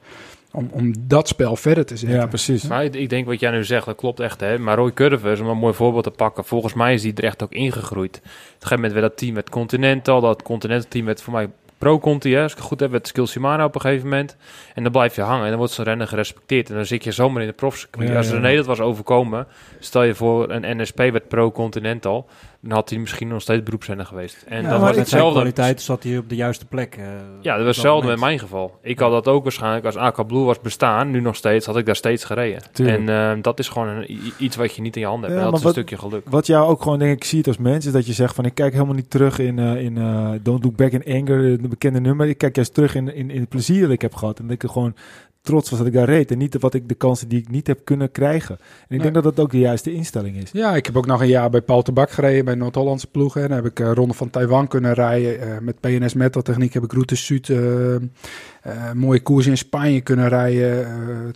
Speaker 4: Om, om dat spel verder te zetten.
Speaker 1: Ja, precies.
Speaker 3: Maar ik denk wat jij nu zegt, dat klopt echt. Hè? Maar Roy Curvers, om een mooi voorbeeld te pakken, volgens mij is die er echt ook ingegroeid. Op een gegeven moment werd dat team met Continental, dat Continental team werd voor mij pro komt hij, als ik het goed heb, werd Skill Shimano op een gegeven moment. En dan blijf je hangen en dan wordt zijn rennen gerespecteerd. En dan zit je zomaar in de profcircuit.
Speaker 1: Ja,
Speaker 3: als
Speaker 1: ja.
Speaker 3: René dat was overkomen, stel je voor een NSP werd pro-continental, dan had hij misschien nog steeds beroepsrenner geweest. En
Speaker 1: Ja,
Speaker 3: dan
Speaker 1: maar
Speaker 3: was hetzelfde.
Speaker 2: kwaliteit zat hij op de juiste plek. eh,
Speaker 3: Ja, dat was hetzelfde met
Speaker 2: moment.
Speaker 3: mijn geval. Ik had dat ook waarschijnlijk als AK Blue was bestaan, nu nog steeds, had ik daar steeds gereden.
Speaker 1: Tuurlijk.
Speaker 3: En eh, dat is gewoon een, iets wat je niet in je handen hebt.
Speaker 1: Ja,
Speaker 3: En dat is een stukje geluk.
Speaker 1: Wat jou ook gewoon denk ik ziet als mens, is dat je zegt van ik kijk helemaal niet terug in, eh, in eh, Don't Look Back in Anger, de bekende nummer. Ik kijk juist terug in, in, in het plezier dat ik heb gehad. En dat ik er gewoon trots was dat ik daar reed. En niet wat ik de kansen die ik niet heb kunnen krijgen. En ik
Speaker 4: Nee.
Speaker 1: denk dat dat ook de juiste instelling is.
Speaker 4: Ja, ik heb ook nog een jaar bij Paul Tabak gereden, bij Noord-Hollandse ploegen. En dan heb ik eh Ronde van Taiwan kunnen rijden. Eh, met PNS Metal Techniek heb ik Route Zuid, eh, mooie koers in Spanje kunnen rijden.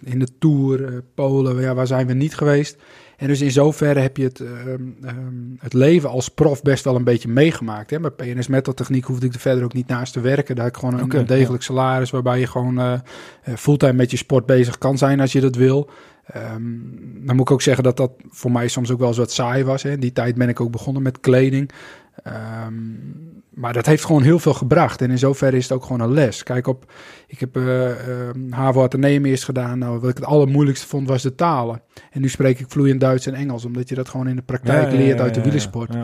Speaker 4: in de Tour, Polen, ja, waar zijn we niet geweest. En dus in zoverre heb je het, ehm, ehm, het leven als prof best wel een beetje meegemaakt. Hè? Bij PNS Metal Techniek hoefde ik er verder ook niet naast te werken. Daar heb ik gewoon een, degelijk salaris waarbij je gewoon eh, fulltime met je sport bezig kan zijn als je dat wil. Ehm, dan moet ik ook zeggen dat dat voor mij soms ook wel eens wat saai was. Hè. In die tijd ben ik ook begonnen met kleding. Ehm, maar dat heeft gewoon heel veel gebracht. En in zoverre is het ook gewoon een les. Kijk op, ik heb eh ehm, HAVO Atheneum eerst gedaan. Nou, wat ik het allermoeilijkste vond was de talen. En nu spreek ik vloeiend Duits en Engels. Omdat je dat gewoon in de praktijk
Speaker 1: Ja,
Speaker 4: leert
Speaker 1: ja,
Speaker 4: uit de wielersport.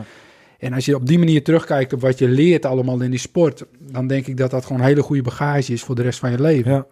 Speaker 4: En als je op die manier terugkijkt op wat je leert allemaal in die sport. Dan denk ik dat dat gewoon hele goede bagage is voor de rest van je leven.
Speaker 1: Ja.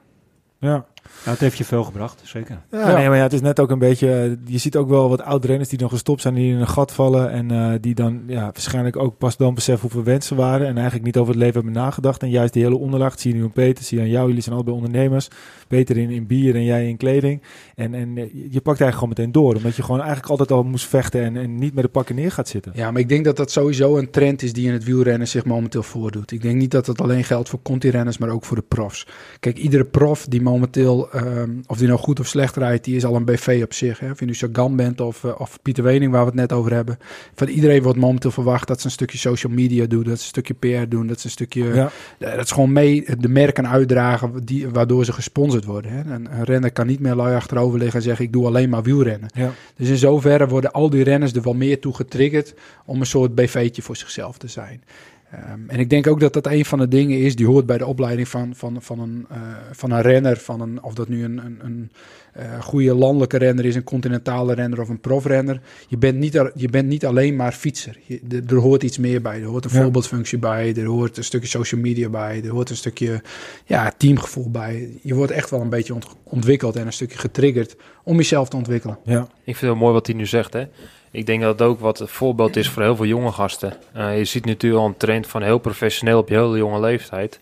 Speaker 1: Ja.
Speaker 2: Ja, het heeft je veel gebracht, zeker.
Speaker 1: Ja,
Speaker 4: Ja.
Speaker 1: nee, maar ja, het is net ook een beetje. Je ziet ook wel wat oud renners die nog gestopt zijn, die in een gat vallen. En eh, die dan ja, waarschijnlijk ook pas dan beseffen hoeveel wensen waren. En eigenlijk niet over het leven hebben nagedacht. En juist die hele onderlaag, dat zie je nu aan Peter, zie je aan jou. Jullie zijn allebei ondernemers. Peter in, in bier en jij in kleding. En, en eh, je pakt eigenlijk gewoon meteen door. Omdat je gewoon eigenlijk altijd al moest vechten en, en niet met de pakken neer gaat zitten.
Speaker 4: Ja, maar ik denk dat dat sowieso een trend is die in het wielrennen zich momenteel voordoet. Ik denk niet dat het alleen geldt voor conti-renners, maar ook voor de profs. Kijk, iedere prof die momenteel, ehm, of die nou goed of slecht rijdt, die is al een BV op zich. Hè? Of je nu Sagan bent of, eh, of Pieter Wening, waar we het net over hebben. Van iedereen wordt momenteel verwacht dat ze een stukje social media doen, dat ze een stukje PR doen, dat ze een stukje...
Speaker 1: Ja,
Speaker 4: Eh, dat is gewoon mee de merken uitdragen die, waardoor ze gesponsord worden. Hè? Een, een renner kan niet meer lui achterover liggen en zeggen ik doe alleen maar wielrennen.
Speaker 1: ja.
Speaker 4: Dus in zoverre worden al die renners er wel meer toe getriggerd om een soort BV'tje voor zichzelf te zijn. Ehm, en ik denk ook dat dat een van de dingen is die hoort bij de opleiding van, van, van, een, eh, van een renner. Van een, of dat nu een, een, een eh, goede landelijke renner is, een continentale renner of een profrenner. Je bent niet, al- je bent niet alleen maar fietser. Je, er, er hoort iets meer bij. Er hoort een
Speaker 1: Ja.
Speaker 4: voorbeeldfunctie bij. Er hoort een stukje social media bij. Er hoort een stukje ja, teamgevoel bij. Je wordt echt wel een beetje ont- ontwikkeld en een stukje getriggerd om jezelf te ontwikkelen.
Speaker 1: ja.
Speaker 3: Ik vind het wel mooi wat hij nu zegt. Hè? Ik denk dat het ook wat een voorbeeld is voor heel veel jonge gasten. Eh, je ziet natuurlijk al een trend van heel professioneel op je hele jonge leeftijd.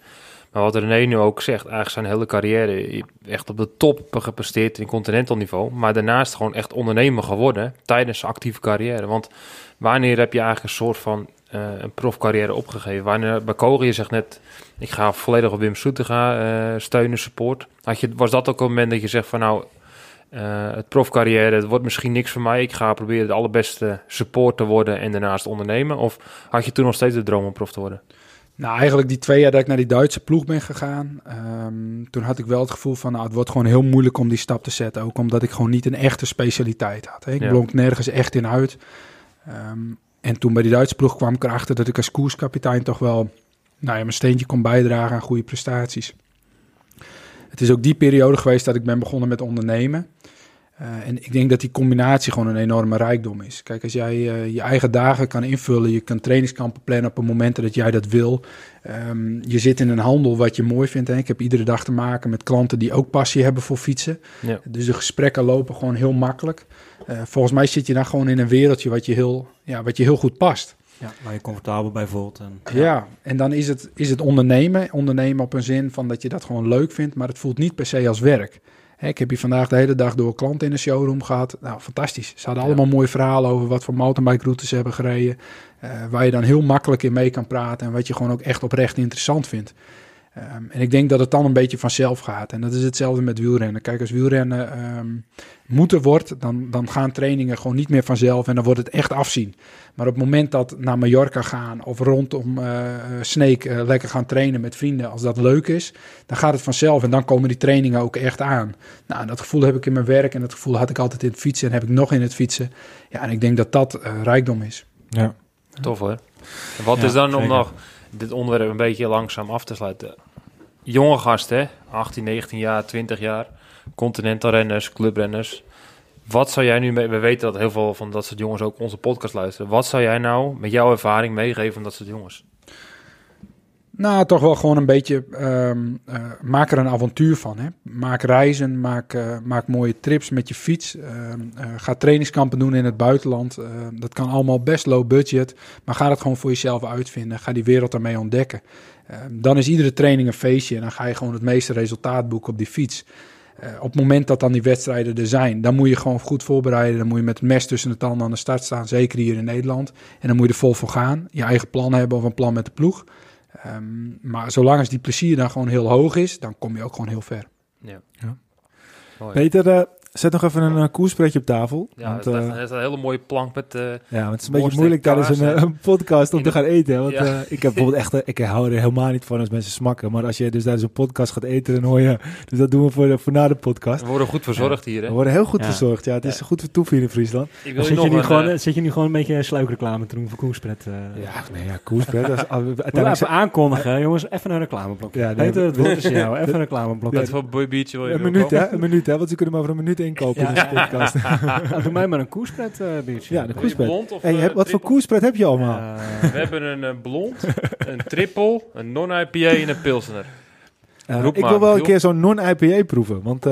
Speaker 3: Maar wat René nu ook zegt, eigenlijk zijn hele carrière echt op de top gepresteerd in continental niveau. Maar daarnaast gewoon echt ondernemer geworden tijdens zijn actieve carrière. Want wanneer heb je eigenlijk een soort van eh, een profcarrière opgegeven? Wanneer, bij Koger, je zegt net, ik ga volledig op Wim Soetega eh steunen, support. Had je, was dat ook een moment dat je zegt van nou, eh, het profcarrière, het wordt misschien niks voor mij. Ik ga proberen de allerbeste support te worden en daarnaast ondernemen. Of had je toen nog steeds de droom om prof te worden?
Speaker 4: Nou, eigenlijk die twee jaar dat ik naar die Duitse ploeg ben gegaan, ehm, toen had ik wel het gevoel van, nou, het wordt gewoon heel moeilijk om die stap te zetten. Ook omdat ik gewoon niet een echte specialiteit had. Hè. Ik
Speaker 3: Ja.
Speaker 4: blonk nergens echt in uit. Ehm, en toen bij die Duitse ploeg kwam ik erachter dat ik als koerskapitein toch wel, nou ja, mijn steentje kon bijdragen aan goede prestaties. Het is ook die periode geweest dat ik ben begonnen met ondernemen. Eh, en ik denk dat die combinatie gewoon een enorme rijkdom is. Kijk, als jij eh, je eigen dagen kan invullen, je kan trainingskampen plannen op het momenten dat jij dat wil. Ehm, je zit in een handel wat je mooi vindt. Hè. Ik heb iedere dag te maken met klanten die ook passie hebben voor fietsen.
Speaker 3: Ja.
Speaker 4: Dus de gesprekken lopen gewoon heel makkelijk. Eh, volgens mij zit je dan gewoon in een wereldje wat je heel, ja, wat je heel goed past.
Speaker 2: Ja, waar je comfortabel bij voelt. En,
Speaker 4: Ja, en dan is het, is het ondernemen. Ondernemen op een zin van dat je dat gewoon leuk vindt, maar het voelt niet per se als werk. Ik heb hier vandaag de hele dag door klanten in de showroom gehad. Nou, fantastisch. Ze hadden
Speaker 3: Ja.
Speaker 4: allemaal mooie verhalen over wat voor mountainbike routes ze hebben gereden. eh, waar je dan heel makkelijk in mee kan praten en wat je gewoon ook echt oprecht interessant vindt. Ehm, en ik denk dat het dan een beetje vanzelf gaat. En dat is hetzelfde met wielrennen. Kijk, als wielrennen ehm moeten wordt, dan, dan gaan trainingen gewoon niet meer vanzelf en dan wordt het echt afzien. Maar op het moment dat naar Mallorca gaan of rondom eh Sneek eh, lekker gaan trainen met vrienden, als dat leuk is, dan gaat het vanzelf en dan komen die trainingen ook echt aan. Nou, dat gevoel heb ik in mijn werk en dat gevoel had ik altijd in het fietsen en heb ik nog in het fietsen. Ja, en ik denk dat dat rijkdom is.
Speaker 1: ja.
Speaker 3: Tof hoor. En wat
Speaker 2: Ja,
Speaker 3: is dan om nog dit onderwerp een beetje langzaam af te sluiten. Jonge gasten, 18, 19 jaar, 20 jaar, continental renners, clubrenners. Wat zou jij nu, mee, we weten dat heel veel van dat soort jongens ook onze podcast luisteren. Wat zou jij nou met jouw ervaring meegeven van dat soort jongens?
Speaker 4: Nou, toch wel gewoon een beetje, um, uh, maak er een avontuur van. Hè? Maak reizen, maak, uh, maak mooie trips met je fiets. Uh, ga trainingskampen doen in het buitenland. Ehm, dat kan allemaal best low budget, maar ga het gewoon voor jezelf uitvinden. Ga die wereld ermee ontdekken. dan is iedere training een feestje en dan ga je gewoon het meeste resultaat boeken op die fiets. op het moment dat dan die wedstrijden er zijn, dan moet je gewoon goed voorbereiden. Dan moet je met het mes tussen de tanden aan de start staan, zeker hier in Nederland. En dan moet je er vol voor gaan. Je eigen plan hebben of een plan met de ploeg. Um, maar zolang als die plezier dan gewoon heel hoog is, dan kom je ook gewoon heel ver.
Speaker 3: Ja. ja.
Speaker 1: Peter, uh, Zet nog even een uh, koerspretje op tafel.
Speaker 3: Ja, want, uh, is een hele mooie plank met. Uh,
Speaker 1: ja, het is een beetje moeilijk tijdens een, een, podcast om te gaan eten. Want ja. ik heb bijvoorbeeld echt, ik hou er helemaal niet van als mensen smakken. Maar als je dus tijdens een podcast gaat eten, dan hoor je. Dus dat doen we voor, voor na de podcast.
Speaker 3: We worden goed verzorgd hier. Hè?
Speaker 1: We worden heel goed verzorgd. Ja, het is goed voor toeven in Friesland.
Speaker 2: Ik wil zit, je nu gewoon, zit je nu gewoon een beetje sluikreclame te doen voor koerspret?
Speaker 1: ja, nee, ja, koerspret.
Speaker 2: uiteindelijk even aankondigen, jongens. Even een reclameblok. Ja, nee, het woord is jou. Even een reclameblok.
Speaker 3: Dat voor Boy Beach.
Speaker 1: Een minuut, hè? Een minuut, hè? Want ze kunnen maar voor een minuut inkopen podcast.
Speaker 2: nou, doe mij maar een koerspret, uh, biertje.
Speaker 1: Ja, de koerspret. Hey, heb, wat voor koerspret heb je allemaal?
Speaker 3: Uh, we hebben een uh, blond, een triple, een non-IPA en een pilsner.
Speaker 1: ik wil wel een keer zo'n non-IPA proeven, want...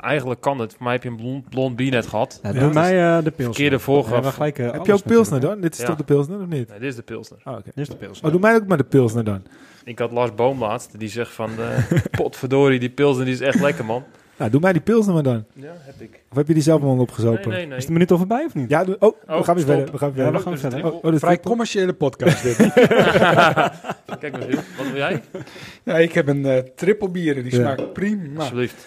Speaker 3: Eigenlijk kan het. Voor mij heb je een blond, blond bier net gehad.
Speaker 2: Ja, doe mij de pilsner.
Speaker 3: Verkeerde voorgaf.
Speaker 2: Ja, gelijk,
Speaker 1: heb je ook pilsner dan? Dit is toch de pilsner of niet?
Speaker 3: Nee, dit is de pilsner.
Speaker 1: Oh, okay.
Speaker 2: Dit is de pilsner.
Speaker 1: Oh, doe mij ook maar de pilsner dan.
Speaker 3: Ik had Lars Boom laatst. Die zegt van, potverdorie, die pilsner die is echt lekker, man.
Speaker 1: Nou, doe mij die pilsner maar dan.
Speaker 3: Ja, heb ik.
Speaker 1: Of heb je die zelf allemaal opgezopen?
Speaker 3: Nee, nee, nee.
Speaker 2: Is de minuut al voorbij of niet?
Speaker 1: Ja, doe, oh, oh, we gaan weer verder. We gaan weer
Speaker 2: ja, we verder.
Speaker 1: Oh, oh, dus
Speaker 4: Vrij commerciële podcast dit.
Speaker 3: Kijk maar, Giel. Wat wil jij?
Speaker 4: Ja, ik heb een uh, triple bier en die ja. smaakt prima.
Speaker 3: Alsjeblieft.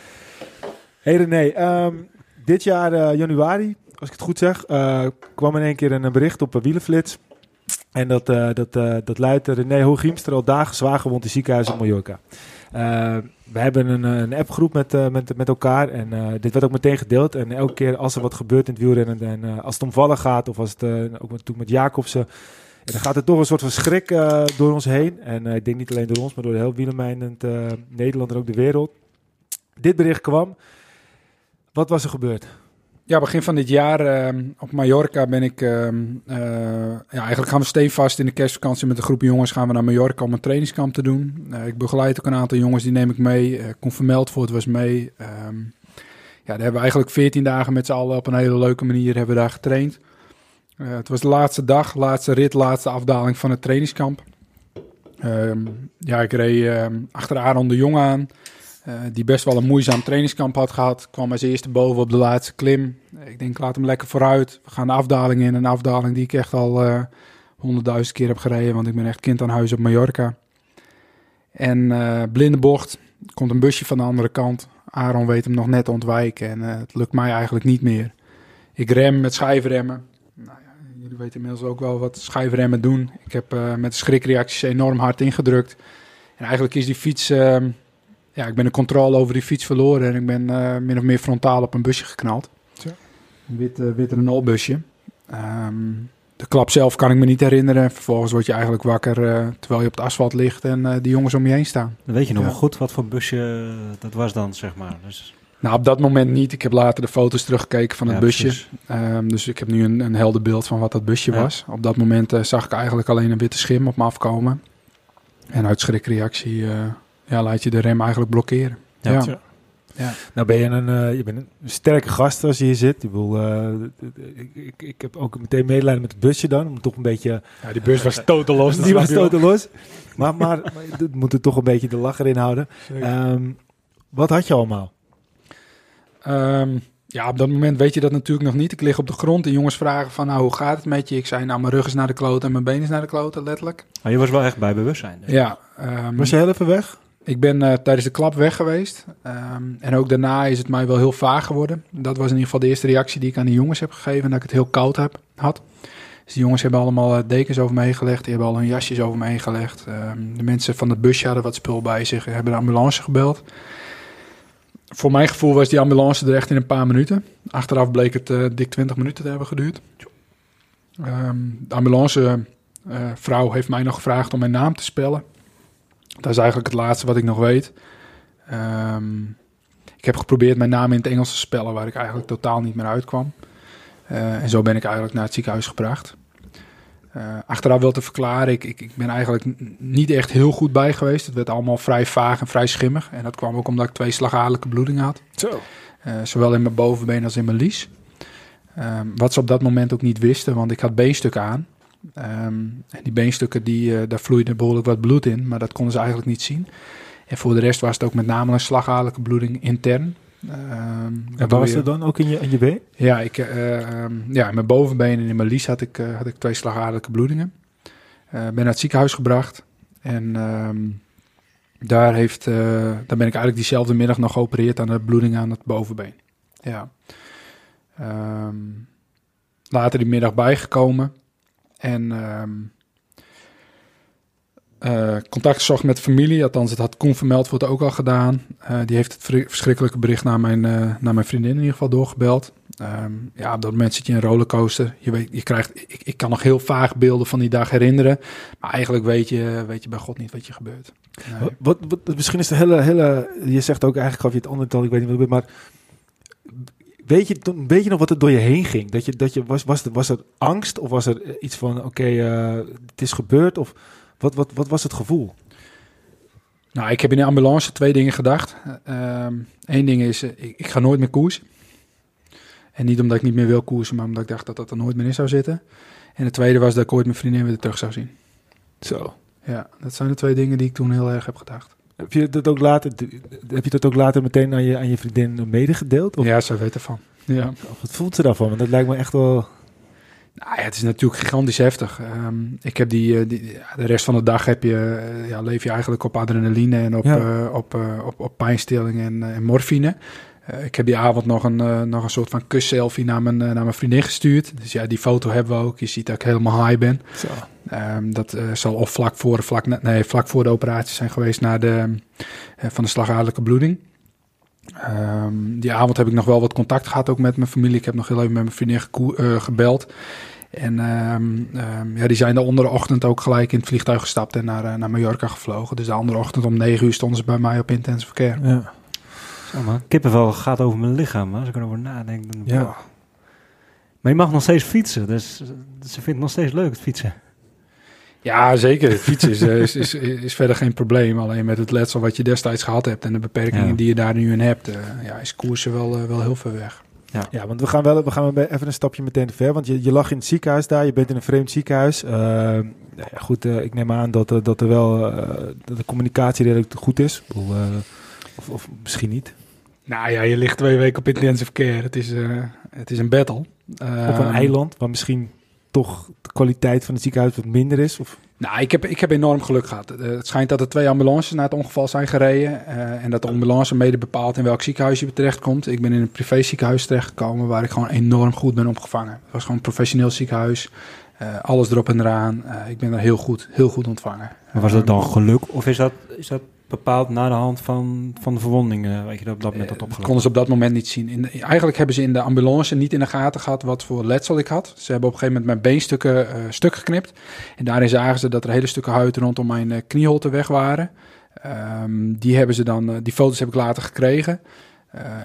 Speaker 1: Hey René, um, dit jaar uh, januari, als ik het goed zeg, uh, kwam in één keer een bericht op Wielenflits. En dat, uh, dat, dat luidt René Hooghiemster al dagen zwaar gewond in ziekenhuis op Mallorca. We hebben een, een appgroep met, uh, met, met elkaar en uh, dit werd ook meteen gedeeld. En elke keer als er wat gebeurt in het wielrennen en als het om vallen gaat of als het ook natuurlijk met Jacobsen, dan gaat er toch een soort van schrik door ons heen. En ik denk niet alleen door ons, maar door de heel wielermijnend Nederland en ook de wereld. Dit bericht kwam. Wat was er gebeurd?
Speaker 4: Ja, begin van dit jaar uh, op Mallorca ben ik... Uh, uh, ja, eigenlijk gaan we steenvast in de kerstvakantie met een groep jongens... gaan we naar Mallorca om een trainingskamp te doen. Uh, ik begeleid ook een aantal jongens, die neem ik mee. Uh, het was mee. Um, ja, daar hebben we eigenlijk 14 dagen met z'n allen op een hele leuke manier hebben we daar getraind. het was de laatste dag, laatste rit, laatste afdaling van het trainingskamp. Ja, ik reed ehm, achter Aaron de Jong aan... Uh, die best wel een moeizaam trainingskamp had gehad. Kwam als eerste boven op de laatste klim. Ik denk, laat hem lekker vooruit. We gaan de afdaling in. Een afdaling die ik echt al uh, honderdduizend keer heb gereden. Want ik ben echt kind aan huis op Mallorca. En blinde bocht. Komt een busje van de andere kant. Aaron weet hem nog net ontwijken. En het lukt mij eigenlijk niet meer. Ik rem met schijfremmen. Nou ja, jullie weten inmiddels ook wel wat schijfremmen doen. Ik heb met schrikreacties enorm hard ingedrukt. En eigenlijk is die fiets ehm, ja, ik ben de controle over die fiets verloren en ik ben uh, min of meer frontaal op een busje geknald. Zo. Een wit, uh, wit Renault busje. Um, de klap zelf kan ik me niet herinneren. Vervolgens word je eigenlijk wakker uh, terwijl je op het asfalt ligt en uh, die jongens om je heen staan.
Speaker 2: Dan weet je nog ja. wel goed wat voor busje dat was dan, zeg maar. Dus...
Speaker 4: Nou, op dat moment niet. Ik heb later de foto's teruggekeken van het ja, busje. Um, dus ik heb nu een, een helder beeld van wat dat busje ja. was. Op dat moment uh, zag ik eigenlijk alleen een witte schim op me afkomen. En uit schrikreactie ja, laat je de rem eigenlijk blokkeren. Ja. ja.
Speaker 1: ja. Nou ben je een, uh, je bent een sterke gast als je hier zit. Ik, wil, uh, ik, ik, ik, heb ook meteen medelijden met het busje dan. Om toch een beetje...
Speaker 4: Ja, die bus was totaal los.
Speaker 1: die was totaal los. Maar, maar, maar we moeten toch een beetje de lacher in houden. Um, wat had je allemaal?
Speaker 4: Um, ja, op dat moment weet je dat natuurlijk nog niet. Ik lig op de grond en jongens vragen van, nou, hoe gaat het met je? Ik zei, nou, mijn rug is naar de kloot en mijn been is naar de kloten, letterlijk.
Speaker 2: Maar je was wel echt bij bewustzijn. Dus.
Speaker 4: Ja. Um,
Speaker 1: was je heel even weg?
Speaker 4: Ik ben uh, tijdens de klap weg geweest. Um, en ook daarna is het mij wel heel vaag geworden. Dat was in ieder geval de eerste reactie die ik aan de jongens heb gegeven. Dat ik het heel koud heb, had. Dus die jongens hebben allemaal uh, dekens over me gelegd. Die hebben al hun jasjes over me heen gelegd. Um, de mensen van het busje hadden wat spul bij zich. Hebben de ambulance gebeld. Voor mijn gevoel was die ambulance er echt in een paar minuten. Achteraf bleek het uh, dik 20 minuten te hebben geduurd. Um, de ambulance vrouw heeft mij nog gevraagd om mijn naam te spellen. Dat is eigenlijk het laatste wat ik nog weet. Ehm, ik heb geprobeerd mijn naam in het Engels te spellen, waar ik eigenlijk totaal niet meer uitkwam. en zo ben ik eigenlijk naar het ziekenhuis gebracht. Uh, achteraf wel te verklaren, ik, ik, ik, ben eigenlijk niet echt heel goed bij geweest. Het werd allemaal vrij vaag en vrij schimmig. En dat kwam ook omdat ik twee slagadelijke bloedingen had.
Speaker 1: Zo.
Speaker 4: Uh, zowel in mijn bovenbeen als in mijn lies. Um, wat ze op dat moment ook niet wisten, want ik had beenstukken aan. Um, en die beenstukken, die, uh, daar vloeide behoorlijk wat bloed in, maar dat konden ze eigenlijk niet zien. En voor de rest was het ook met name een slagadelijke bloeding intern.
Speaker 1: Um, en waar was dat dan? Ook in je, in je been?
Speaker 4: Ja, ik, uh, um, ja, in mijn bovenbeen en in mijn lies had ik, uh, had ik twee slagadelijke bloedingen. Ben naar het ziekenhuis gebracht. En daar, heeft, daar ben ik eigenlijk diezelfde middag nog geopereerd aan de bloeding aan het bovenbeen. Ja. later die middag bijgekomen. En uh, contact gezocht met familie, althans het had Koen vermeld, wordt ook al gedaan. Uh, die heeft het verschrikkelijke bericht naar mijn, uh, naar mijn vriendin in ieder geval doorgebeld. Um, ja, op dat moment zit je in een rollercoaster. Je, weet, je krijgt, ik, ik kan nog heel vaag beelden van die dag herinneren. Maar eigenlijk weet je, weet je bij God niet wat je gebeurt.
Speaker 1: Wat, wat, misschien is de hele, hele... Je zegt ook eigenlijk, gaf je het andere tal, ik weet niet wat het maar... Weet je, weet je nog wat er door je heen ging? Dat je, dat je, was, was, er, was er angst of was er iets van, oké, okay, het is gebeurd? Of wat, wat, wat was het gevoel?
Speaker 4: Nou, ik heb in de ambulance twee dingen gedacht. Eén ehm, ding is, eh, ik, ik, ga nooit meer koersen. En niet omdat ik niet meer wil koersen, maar omdat ik dacht dat dat er nooit meer in zou zitten. En het tweede was dat ik ooit mijn vriendin weer terug zou zien.
Speaker 1: Zo.
Speaker 4: Ja, dat zijn de twee dingen die ik toen heel erg heb gedacht.
Speaker 1: Heb je dat ook later, heb je dat ook later meteen aan je, aan je vriendin medegedeeld?
Speaker 4: Of? Ja, ze weet ervan. Ja.
Speaker 1: Wat voelt ze daarvan? Want dat lijkt me echt wel...
Speaker 4: Nou ja, het is natuurlijk gigantisch heftig. Um, ik heb die, die, de rest van de dag heb je, uh, ja, leef je eigenlijk op adrenaline en op, ja. uh, op, op, op pijnstilling en, en morfine. ik heb die avond nog een, nog een soort van kusselfie naar mijn, naar mijn vriendin gestuurd. Dus ja, die foto hebben we ook. Je ziet dat ik helemaal high ben. Um, dat zal of vlak voor, vlak, nee, vlak voor de operatie zijn geweest naar de, van de slagadelijke bloeding. Um, die avond heb ik nog wel wat contact gehad ook met mijn familie. Ik heb nog heel even met mijn vriendin uh, gebeld. En um, um, ja, die zijn de andere ochtend ook gelijk in het vliegtuig gestapt en naar, uh, naar Mallorca gevlogen. Dus de andere ochtend om negen uur stonden ze bij mij op intensive verkeer.
Speaker 2: Ja. Zo man, kippenvel gaat over mijn lichaam. Als ik erover nadenk. Dan
Speaker 1: ja.
Speaker 2: Maar je mag nog steeds fietsen, dus ze vindt het nog steeds leuk het fietsen.
Speaker 4: Ja, zeker. Het fietsen is, is, is, is, verder geen probleem. Alleen met het letsel wat je destijds gehad hebt en de beperkingen ja. die je daar nu in hebt, uh, ja, is koersen wel, uh, wel heel ver weg.
Speaker 1: Ja. ja, want we gaan wel we gaan even een stapje meteen te ver. Want je, je lag in het ziekenhuis daar, je bent in een vreemd ziekenhuis. Uh, ja, goed, ik neem aan dat, dat er wel dat de communicatie redelijk goed is. Of, of misschien niet.
Speaker 4: Nou ja, je ligt twee weken op intensive care. Het is, het is een battle.
Speaker 1: op een
Speaker 4: Ehm,
Speaker 1: eiland, waar misschien toch de kwaliteit van het ziekenhuis wat minder is? Of?
Speaker 4: Nou, ik heb, ik heb enorm geluk gehad. Uh, het schijnt dat er twee ambulances naar het ongeval zijn gereden. Uh, en dat de ambulance mede bepaalt in welk ziekenhuis je terechtkomt. Ik ben in een privé ziekenhuis terechtgekomen waar ik gewoon enorm goed ben opgevangen. Het was gewoon een professioneel ziekenhuis. Uh, alles erop en eraan. ik ben er heel goed, heel goed ontvangen.
Speaker 2: Maar was dat dan geluk? Of is dat, is dat bepaald na de hand van, van de verwondingen, weet je, dat op dat moment had opgelopen?
Speaker 4: konden ze op dat moment niet zien. In eigenlijk hebben ze in de ambulance niet in de gaten gehad wat voor letsel ik had. Ze hebben op een gegeven moment mijn beenstukken uh, stuk geknipt. En daarin zagen ze dat er hele stukken huid rondom mijn uh, knieholte weg waren. Um, die, hebben ze dan, uh, die foto's heb ik later gekregen.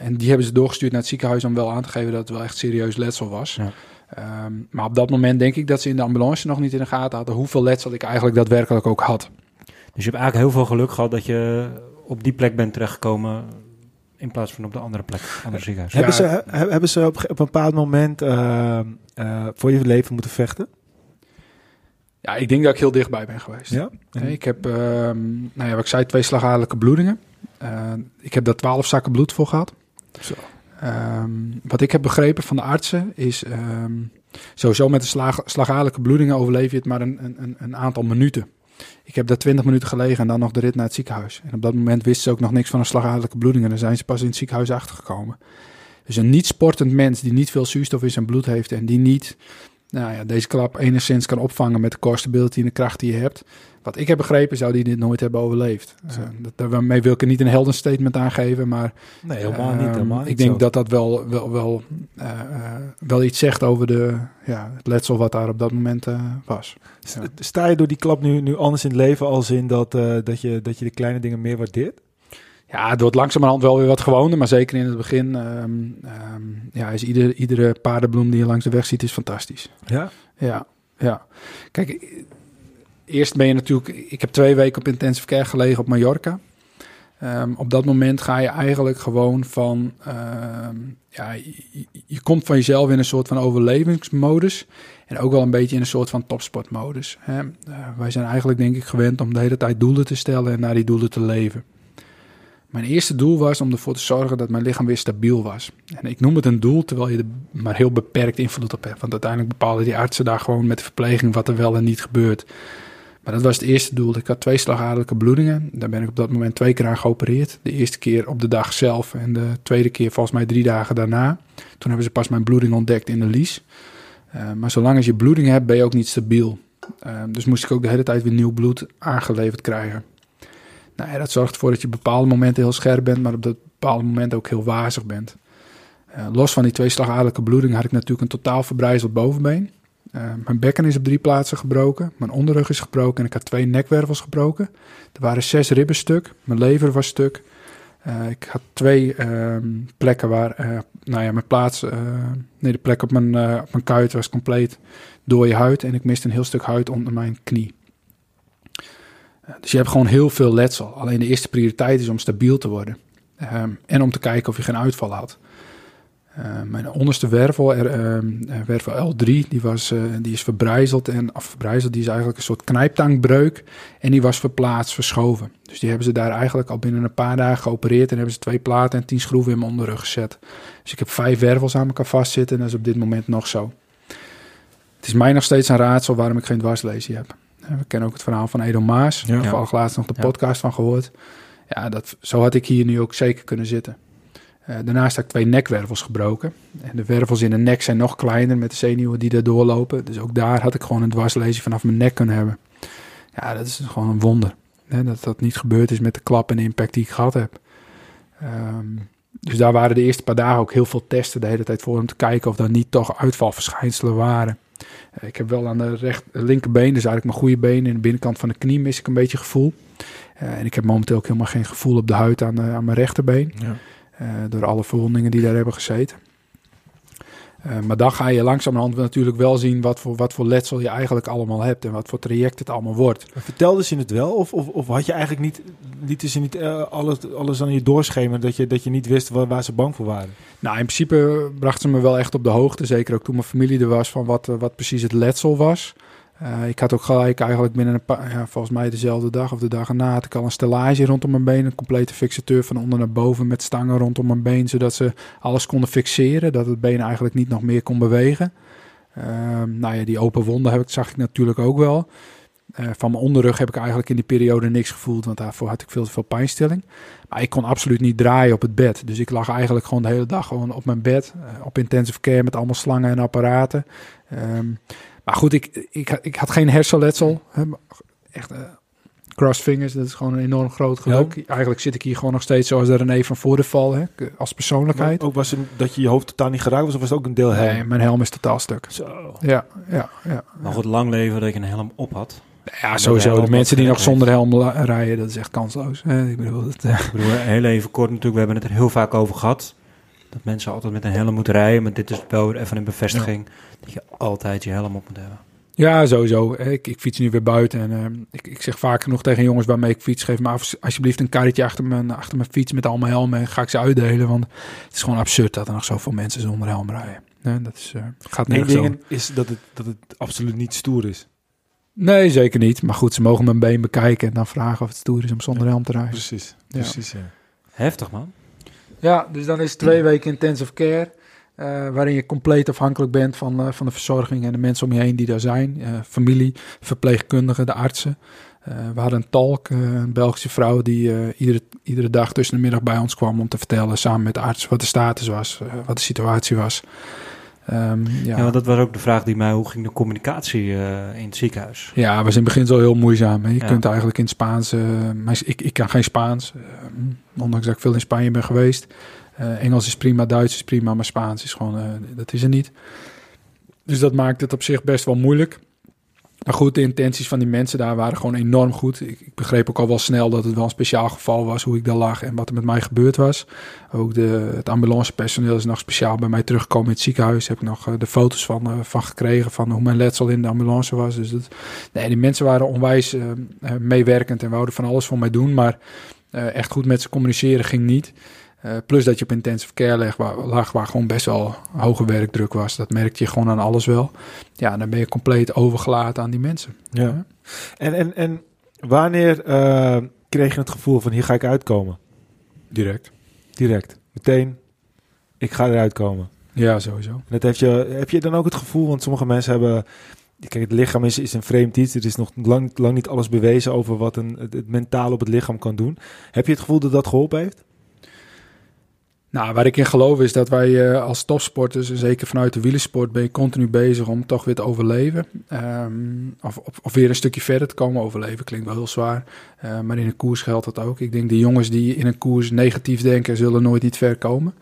Speaker 4: en die hebben ze doorgestuurd naar het ziekenhuis om wel aan te geven dat het wel echt serieus letsel was. Ja. Um, maar op dat moment denk ik dat ze in de ambulance nog niet in de gaten hadden hoeveel letsel ik eigenlijk daadwerkelijk ook had.
Speaker 2: Dus je hebt eigenlijk heel veel geluk gehad dat je op die plek bent terechtgekomen in plaats van op de andere plek, andere ziekenhuis.
Speaker 1: Hebben, ze, hebben ze op, op een bepaald moment uh, uh, voor je leven moeten vechten?
Speaker 4: Ja, ik denk dat ik heel dichtbij ben geweest.
Speaker 1: Ja?
Speaker 4: Nee, ik heb, uh, nou ja, wat ik zei, twee slagadelijke bloedingen. ik heb daar twaalf zakken bloed voor gehad.
Speaker 1: Zo.
Speaker 4: Um, wat ik heb begrepen van de artsen is... Um, sowieso met de slag, slagadelijke bloedingen overleef je het maar een, een, een aantal minuten. Ik heb daar 20 minuten gelegen en dan nog de rit naar het ziekenhuis. En op dat moment wisten ze ook nog niks van een slagadelijke bloeding. En dan zijn ze pas in het ziekenhuis achtergekomen. Dus een niet sportend mens die niet veel zuurstof in zijn bloed heeft en die niet nou ja, deze klap enigszins kan opvangen met de core stability en de kracht die je hebt. Wat ik heb begrepen, zou die dit nooit hebben overleefd. Uh, dat, daarmee wil ik er niet een heldenstatement aangeven, maar...
Speaker 1: Nee, helemaal niet. Ehm, helemaal
Speaker 4: ik denk dat dat wel, wel, wel, uh, wel iets zegt over de, ja, het letsel wat daar op dat moment was.
Speaker 1: Sta je door die klap nu, nu anders in het leven als in dat, dat, je, dat je de kleine dingen meer waardeert?
Speaker 4: Ja, het wordt langzamerhand wel weer wat gewoner, maar zeker in het begin um, um, ja, is ieder, iedere paardenbloem die je langs de weg ziet, is fantastisch.
Speaker 1: Ja?
Speaker 4: Ja, ja. Kijk, eerst ben je natuurlijk... Ik heb twee weken op intensive care gelegen op Mallorca. Um, op dat moment ga je eigenlijk gewoon van... ja, je, je, komt van jezelf in een soort van overlevingsmodus. En ook wel een beetje in een soort van topsportmodus. Hè? Uh, wij zijn eigenlijk denk ik gewend om de hele tijd doelen te stellen en naar die doelen te leven. Mijn eerste doel was om ervoor te zorgen dat mijn lichaam weer stabiel was. En ik noem het een doel, terwijl je er maar heel beperkt invloed op hebt. Want uiteindelijk bepalen die artsen daar gewoon met de verpleging wat er wel en niet gebeurt. Maar dat was het eerste doel. Ik had twee slagadelijke bloedingen. Daar ben ik op dat moment twee keer aan geopereerd. De eerste keer op de dag zelf en de tweede keer volgens mij drie dagen daarna. Toen hebben ze pas mijn bloeding ontdekt in de lies. Uh, maar zolang als je bloeding hebt, ben je ook niet stabiel. Uh, dus moest ik ook de hele tijd weer nieuw bloed aangeleverd krijgen. Nou ja, dat zorgt ervoor dat je op bepaalde momenten heel scherp bent, maar op dat bepaalde moment ook heel wazig bent. Uh, los van die twee slagadelijke bloedingen had ik natuurlijk een totaal verbrijzeld bovenbeen. Uh, mijn bekken is op drie plaatsen gebroken. Mijn onderrug is gebroken en ik had twee nekwervels gebroken. Er waren zes ribben stuk. Mijn lever was stuk. Uh, ik had twee ehm, plekken waar, nou ja, mijn plaats, nee, de plek op mijn, op mijn kuit was compleet door je huid. En ik miste een heel stuk huid onder mijn knie. Dus je hebt gewoon heel veel letsel. Alleen de eerste prioriteit is om stabiel te worden. Um, en om te kijken of je geen uitval had. Uh, mijn onderste wervel, er, uh, wervel L3, die, was, uh, die is verbrijzeld. En, of verbrijzeld, die is eigenlijk een soort knijptankbreuk. En die was verplaatst, verschoven. Dus die hebben ze daar eigenlijk al binnen een paar dagen geopereerd. En hebben ze twee platen en tien schroeven in mijn onderrug gezet. Dus ik heb vijf wervels aan elkaar vastzitten. En dat is op dit moment nog zo. Het is mij nog steeds een raadsel waarom ik geen dwarslesie heb. We kennen ook het verhaal van Edo Maas. Ja. Toevallig laatst nog de podcast van gehoord. Ja, dat, zo had ik hier nu ook zeker kunnen zitten. Uh, daarnaast heb ik twee nekwervels gebroken. En de wervels in de nek zijn nog kleiner met de zenuwen die er doorlopen. Dus ook daar had ik gewoon een dwarslezing vanaf mijn nek kunnen hebben. Ja, dat is gewoon een wonder. Hè, dat dat niet gebeurd is met de klap en de impact die ik gehad heb. Um, dus daar waren de eerste paar dagen ook heel veel testen de hele tijd voor om te kijken of er niet toch uitvalverschijnselen waren. Eh, ik heb wel aan de recht, linkerbeen, dus eigenlijk mijn goede been, in de binnenkant van de knie mis ik een beetje gevoel. Uh, en ik heb momenteel ook helemaal geen gevoel op de huid aan, aan mijn rechterbeen. Ja. Door alle verwondingen die daar hebben gezeten. Uh, maar dan ga je langzamerhand natuurlijk wel zien wat voor, wat voor letsel je eigenlijk allemaal hebt en wat voor traject het allemaal wordt.
Speaker 1: Maar vertelde ze het wel of, of, of had je eigenlijk niet, lieten ze niet uh, alles, alles aan je doorschemen dat je, dat je niet wist waar, waar, ze bang voor waren?
Speaker 4: Nou, in principe brachten ze me wel echt op de hoogte, zeker ook toen mijn familie er was, van wat, wat precies het letsel was. Uh, ik had ook gelijk eigenlijk binnen een paar, ja, volgens mij dezelfde dag of de dag erna had ik al een stellage rondom mijn been. Een complete fixateur van onder naar boven met stangen rondom mijn been. Zodat ze alles konden fixeren. Dat het been eigenlijk niet nog meer kon bewegen. Uh, nou ja, die open wonden heb ik, zag ik natuurlijk ook wel. Uh, van mijn onderrug heb ik eigenlijk in die periode niks gevoeld. Want daarvoor had ik veel te veel pijnstilling. Maar ik kon absoluut niet draaien op het bed. Dus ik lag eigenlijk gewoon de hele dag gewoon op mijn bed. Uh, op intensive care met allemaal slangen en apparaten. Um, maar goed, ik, ik, ik had geen hersenletsel. Echt uh, crossfingers, dat is gewoon een enorm groot geluk. Eigenlijk zit ik hier gewoon nog steeds zoals de René van voor de val, hè, als persoonlijkheid.
Speaker 1: Maar ook was het dat je je hoofd totaal niet geraakt was, of was het ook een deel helm?
Speaker 4: Nee, mijn helm is totaal stuk.
Speaker 1: Zo.
Speaker 4: Ja, ja, ja.
Speaker 2: Maar goed, lang leven dat je een helm op had.
Speaker 4: Ja, sowieso. De, mensen die nog zonder helm rijden, dat is echt kansloos. Ik bedoel, dat,
Speaker 2: ik bedoel, heel even kort natuurlijk, we hebben het er heel vaak over gehad. Dat mensen altijd met een helm moeten rijden. Maar dit is wel weer even een bevestiging dat je altijd je helm op moet hebben.
Speaker 4: Ja, sowieso. Ik, ik fiets nu weer buiten en uh, ik, ik zeg vaak genoeg tegen jongens waarmee ik fiets, geef me af, alsjeblieft een karretje achter mijn, achter mijn fiets met allemaal helmen en ga ik ze uitdelen. Want het is gewoon absurd dat er nog zoveel mensen zonder helm rijden. Nee, dat is, uh, gaat nergens
Speaker 1: ding is dat het, dat het absoluut niet stoer is.
Speaker 4: Nee, zeker niet. Maar goed, ze mogen mijn been bekijken en dan vragen of het stoer is om zonder helm te rijden.
Speaker 1: Precies, precies ja.
Speaker 2: Heftig man.
Speaker 4: Ja, dus dan is twee weken intensive care. Uh, waarin je compleet afhankelijk bent van, uh, van de verzorging en de mensen om je heen die daar zijn. Uh, familie, verpleegkundigen, de artsen. we hadden een talk, een Belgische vrouw, die iedere, iedere dag tussen de middag bij ons kwam om te vertellen, samen met de arts, wat de status was, wat de situatie was.
Speaker 2: Um, ja. ja, dat was ook de vraag die mij, hoe ging de communicatie uh, in het ziekenhuis?
Speaker 4: Ja, was in het begin zo heel moeizaam. Hè? Je kunt eigenlijk in het Spaans, uh, maar ik, ik kan geen Spaans, uh, ondanks dat ik veel in Spanje ben geweest. Engels is prima, Duits is prima, maar Spaans is gewoon, dat is er niet. Dus dat maakt het op zich best wel moeilijk. Maar goed, de intenties van die mensen daar waren gewoon enorm goed. Ik, ik, begreep ook al wel snel dat het wel een speciaal geval was, hoe ik daar lag en wat er met mij gebeurd was. Ook de, het ambulancepersoneel is nog speciaal bij mij teruggekomen in het ziekenhuis. Heb ik nog uh, de foto's van, uh, van gekregen van hoe mijn letsel in de ambulance was. Dus dat, nee, die mensen waren onwijs uh, meewerkend en wouden van alles voor mij doen. Maar echt goed met ze communiceren ging niet. Uh, plus dat je op intensive care lag waar, lag, waar gewoon best wel hoge werkdruk was. Dat merkte je gewoon aan alles wel. Ja, dan ben je compleet overgelaten aan die mensen.
Speaker 1: Ja. En, en, en wanneer uh, kreeg je het gevoel van hier ga ik uitkomen?
Speaker 4: Direct.
Speaker 1: Direct. Meteen, ik ga eruit komen.
Speaker 4: Ja, sowieso.
Speaker 1: En dat heeft je, heb je dan ook het gevoel, want sommige mensen hebben... Kijk, het lichaam is, is een vreemd iets. Er is nog lang, lang niet alles bewezen over wat een, het, het mentaal op het lichaam kan doen. Heb je het gevoel dat dat geholpen heeft?
Speaker 4: Nou, waar ik in geloof is dat wij uh, als topsporters, en zeker vanuit de wielersport, ben je continu bezig om toch weer te overleven. Um, of, of, of, weer een stukje verder te komen. Overleven klinkt wel heel zwaar, uh, maar in een koers geldt dat ook. Ik denk de jongens die in een koers negatief denken, zullen nooit niet ver komen.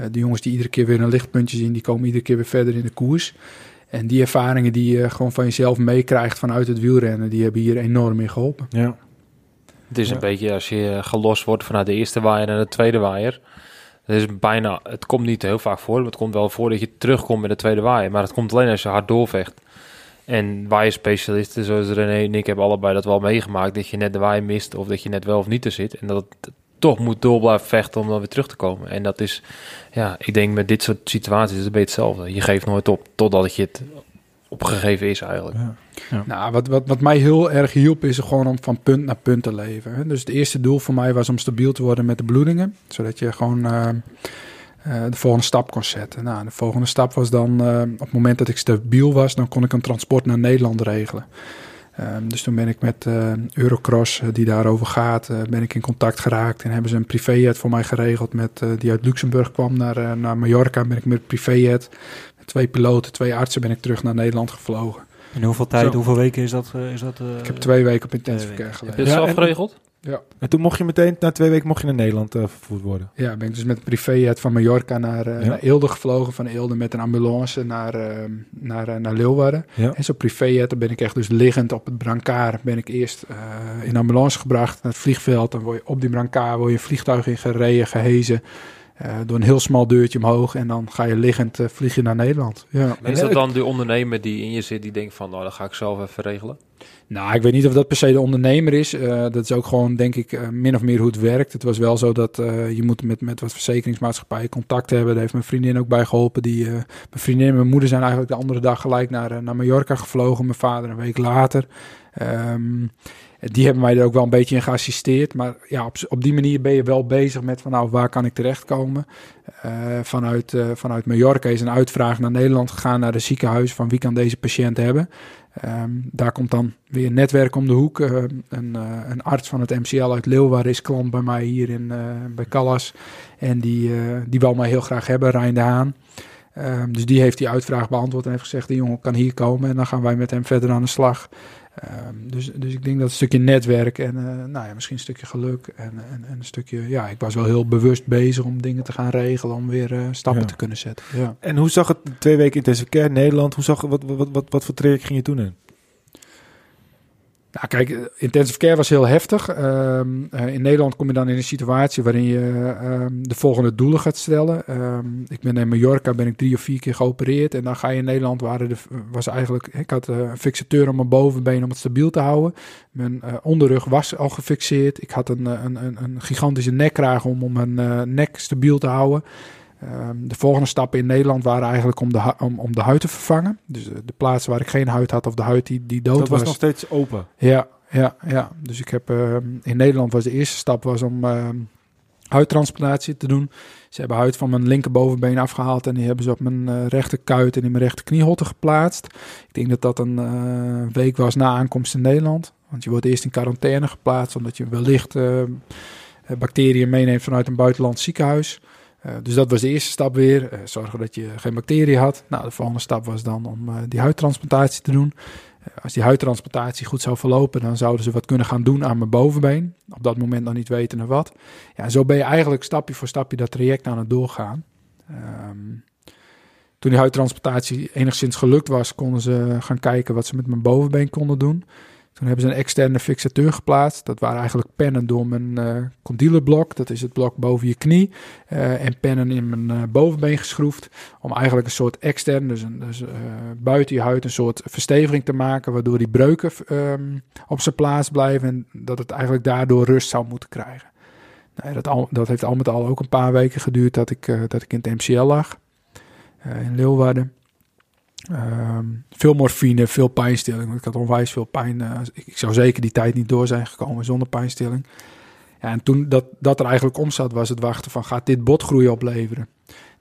Speaker 4: Uh, de jongens die iedere keer weer een lichtpuntje zien, die komen iedere keer weer verder in de koers. En die ervaringen die je gewoon van jezelf meekrijgt vanuit het wielrennen, die hebben hier enorm in geholpen.
Speaker 3: Ja. Het is een beetje als je gelost wordt vanuit de eerste waaier naar de tweede waaier het, is bijna, het komt niet heel vaak voor. Het komt wel voor dat je terugkomt met de tweede waaier. Maar het komt alleen als je hard doorvecht. En waaierspecialisten zoals René en ik hebben allebei dat wel meegemaakt. Dat je net de waaier mist of dat je net wel of niet er zit. En dat het toch moet door blijven vechten om dan weer terug te komen. En dat is, ja, ik denk met dit soort situaties is het een beetje hetzelfde. Je geeft nooit op totdat je het opgegeven is eigenlijk. Ja.
Speaker 4: Ja. Nou, wat, wat, wat mij heel erg hielp is gewoon om van punt naar punt te leven. Hè. Dus het eerste doel voor mij was om stabiel te worden met de bloedingen. Zodat je gewoon uh, uh, de volgende stap kon zetten. Nou, de volgende stap was dan uh, op het moment dat ik stabiel was, dan kon ik een transport naar Nederland regelen. Um, dus toen ben ik met Eurocross, die daarover gaat, ben ik in contact geraakt. En hebben ze een privéjet voor mij geregeld met, die uit Luxemburg kwam naar, naar Mallorca. Ben ik met privéjet, twee piloten, twee artsen, ben ik terug naar Nederland gevlogen.
Speaker 2: En hoeveel tijd, hoeveel weken is dat? Uh, is dat uh,
Speaker 4: ik heb twee weken op intensive care
Speaker 3: geweest. Heb je het zelf geregeld?
Speaker 1: Ja. En toen mocht je meteen, na twee weken mocht je naar Nederland uh, vervoerd worden?
Speaker 4: Ja, ben ik dus met privéjet van Mallorca naar, uh, ja. naar Eelde gevlogen. Van Eelde met een ambulance naar, uh, naar, naar Leeuwarden. Ja. En zo'n privéjet, dan ben ik echt dus liggend op het brancard. Ben ik eerst in ambulance gebracht naar het vliegveld. Dan word je op die brancard, word je een vliegtuig in gereden, gehezen. Uh, door een heel smal deurtje omhoog en dan ga je liggend uh, vliegen naar Nederland. Ja.
Speaker 3: En is dat dan de ondernemer die in je zit die denkt van, nou, dat ga ik zelf even regelen?
Speaker 4: Nou, ik weet niet of dat per se de ondernemer is. Uh, dat is ook gewoon, denk ik, min of meer hoe het werkt. Het was wel zo dat je moet met, met wat verzekeringsmaatschappijen contact hebben. Daar heeft mijn vriendin ook bij geholpen. Die, mijn vriendin en mijn moeder zijn eigenlijk de andere dag gelijk naar, naar Mallorca gevlogen. Mijn vader een week later. Um, die hebben mij er ook wel een beetje in geassisteerd. Maar ja, op, op die manier ben je wel bezig met van nou, waar kan ik terechtkomen? Uh, vanuit, uh, vanuit Mallorca is een uitvraag naar Nederland gegaan, naar de ziekenhuis, van wie kan deze patiënt hebben? Um, daar komt dan weer een netwerk om de hoek. Uh, een, een, arts van het MCL uit Leeuwarden is klant bij mij hier in, bij Callas. En die, die wil mij heel graag hebben, Rijn de Haan. Um, dus die heeft die uitvraag beantwoord en heeft gezegd: de jongen kan hier komen. En dan gaan wij met hem verder aan de slag. Um, dus, dus ik denk dat een stukje netwerk en uh, nou ja, misschien een stukje geluk en, en, en, een stukje, ja, ik was wel heel bewust bezig om dingen te gaan regelen, om weer uh, stappen ja. te kunnen zetten. Ja.
Speaker 1: En hoe zag het twee weken intensive care in Nederland, hoe zag, wat, wat, wat, wat voor traject ging je toen in?
Speaker 4: Nou, kijk, intensive care was heel heftig. Um, uh, in Nederland kom je dan in een situatie waarin je um, de volgende doelen gaat stellen. Um, ik ben in Mallorca ben ik drie of vier keer geopereerd. En dan ga je in Nederland, waren de, was eigenlijk, ik had uh, een fixateur om mijn bovenbeen om het stabiel te houden. Mijn uh, onderrug was al gefixeerd. Ik had een, een, een, een gigantische nekkraag om, om mijn nek stabiel te houden. Um, de volgende stappen in Nederland waren eigenlijk om de, om, om de huid te vervangen. Dus de, de plaatsen waar ik geen huid had of de huid die, die dood
Speaker 1: dat
Speaker 4: was.
Speaker 1: was nog steeds open?
Speaker 4: Ja, ja, ja. Dus ik heb uh, in Nederland was de eerste stap was om uh, huidtransplantatie te doen. Ze hebben huid van mijn linkerbovenbeen afgehaald en die hebben ze op mijn uh, rechterkuit en in mijn rechterknieholte geplaatst. Ik denk dat dat een uh, week was na aankomst in Nederland. Want je wordt eerst in quarantaine geplaatst omdat je wellicht bacteriën meeneemt vanuit een buitenlands ziekenhuis. Dus dat was de eerste stap weer. zorgen dat je geen bacteriën had. Nou, de volgende stap was dan om die huidtransplantatie te doen. als die huidtransplantatie goed zou verlopen, dan zouden ze wat kunnen gaan doen aan mijn bovenbeen. Op dat moment nog niet weten wat. Ja, zo ben je eigenlijk stapje voor stapje dat traject aan het doorgaan. Um, toen die huidtransplantatie enigszins gelukt was, konden ze gaan kijken wat ze met mijn bovenbeen konden doen. Toen hebben ze een externe fixateur geplaatst. Dat waren eigenlijk pennen door mijn uh. Dat is het blok boven je knie. Uh, en pennen in mijn uh, bovenbeen geschroefd. Om eigenlijk een soort extern, dus, een, dus buiten je huid, een soort versteviging te maken. Waardoor die breuken um, op zijn plaats blijven. En dat het eigenlijk daardoor rust zou moeten krijgen. Nou, dat, al, dat heeft al met al ook een paar weken geduurd dat ik, dat ik in het MCL lag. in Leeuwarden. Ehm, veel morfine, veel pijnstilling. Ik had onwijs veel pijn. Uh, ik, zou zeker die tijd niet door zijn gekomen zonder pijnstilling. Ja, en toen dat, dat er eigenlijk om zat, was het wachten van gaat dit botgroei opleveren?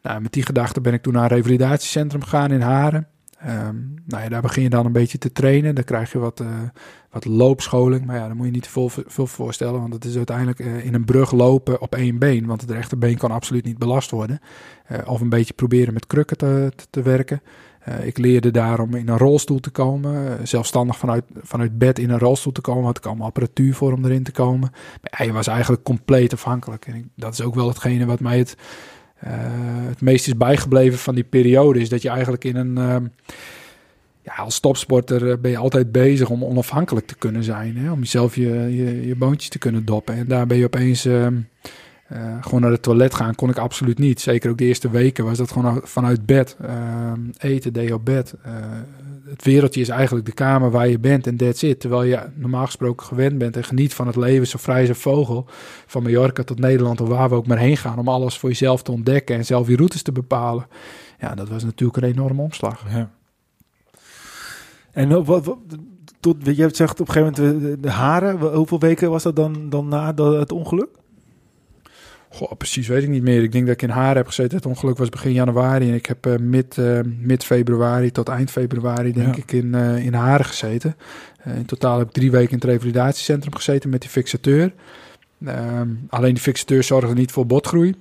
Speaker 4: Nou, met die gedachte ben ik toen naar een revalidatiecentrum gegaan in Haren. Um, nou ja, daar begin je dan een beetje te trainen. Dan krijg je wat, uh, wat loopscholing. Maar ja, dan moet je niet te veel, voorstellen. Want het is uiteindelijk uh, in een brug lopen op één been. Want het rechterbeen kan absoluut niet belast worden. Of een beetje proberen met krukken te, te werken. Uh, ik leerde daarom in een rolstoel te komen. zelfstandig vanuit, vanuit bed in een rolstoel te komen. Had ik allemaal apparatuur voor om erin te komen. Maar hij was eigenlijk compleet afhankelijk. En ik, dat is ook wel hetgene wat mij het uh, het meest is bijgebleven van die periode is dat je eigenlijk in een. Uh, ja, als topsporter eh, ben je altijd bezig om onafhankelijk te kunnen zijn. Hè? Om jezelf je, je, je boontjes te kunnen doppen. En daar ben je opeens. Uh, gewoon naar het toilet gaan kon ik absoluut niet. Zeker ook de eerste weken was dat gewoon vanuit bed. Ehm, eten deed op bed het wereldje is eigenlijk de kamer waar je bent en that's it. Terwijl je normaal gesproken gewend bent en geniet van het leven zo vrij als een vogel. Van Mallorca tot Nederland of waar we ook maar heen gaan. Om alles voor jezelf te ontdekken en zelf je routes te bepalen. Ja, dat was natuurlijk een enorme omslag. Ja.
Speaker 1: En wat, wat tot, je hebt zegt op een gegeven moment de, haren. Hoeveel weken was dat dan, dan na het ongeluk?
Speaker 4: Goh, precies weet ik niet meer. Ik denk dat ik in Haar heb gezeten. Het ongeluk was begin januari. En ik heb uh, mid, uh, mid februari tot eind februari, denk ik, in, uh, in Haren gezeten. in totaal heb ik drie weken in het revalidatiecentrum gezeten met die fixateur. Ehm, alleen die fixateur zorgde niet voor botgroei.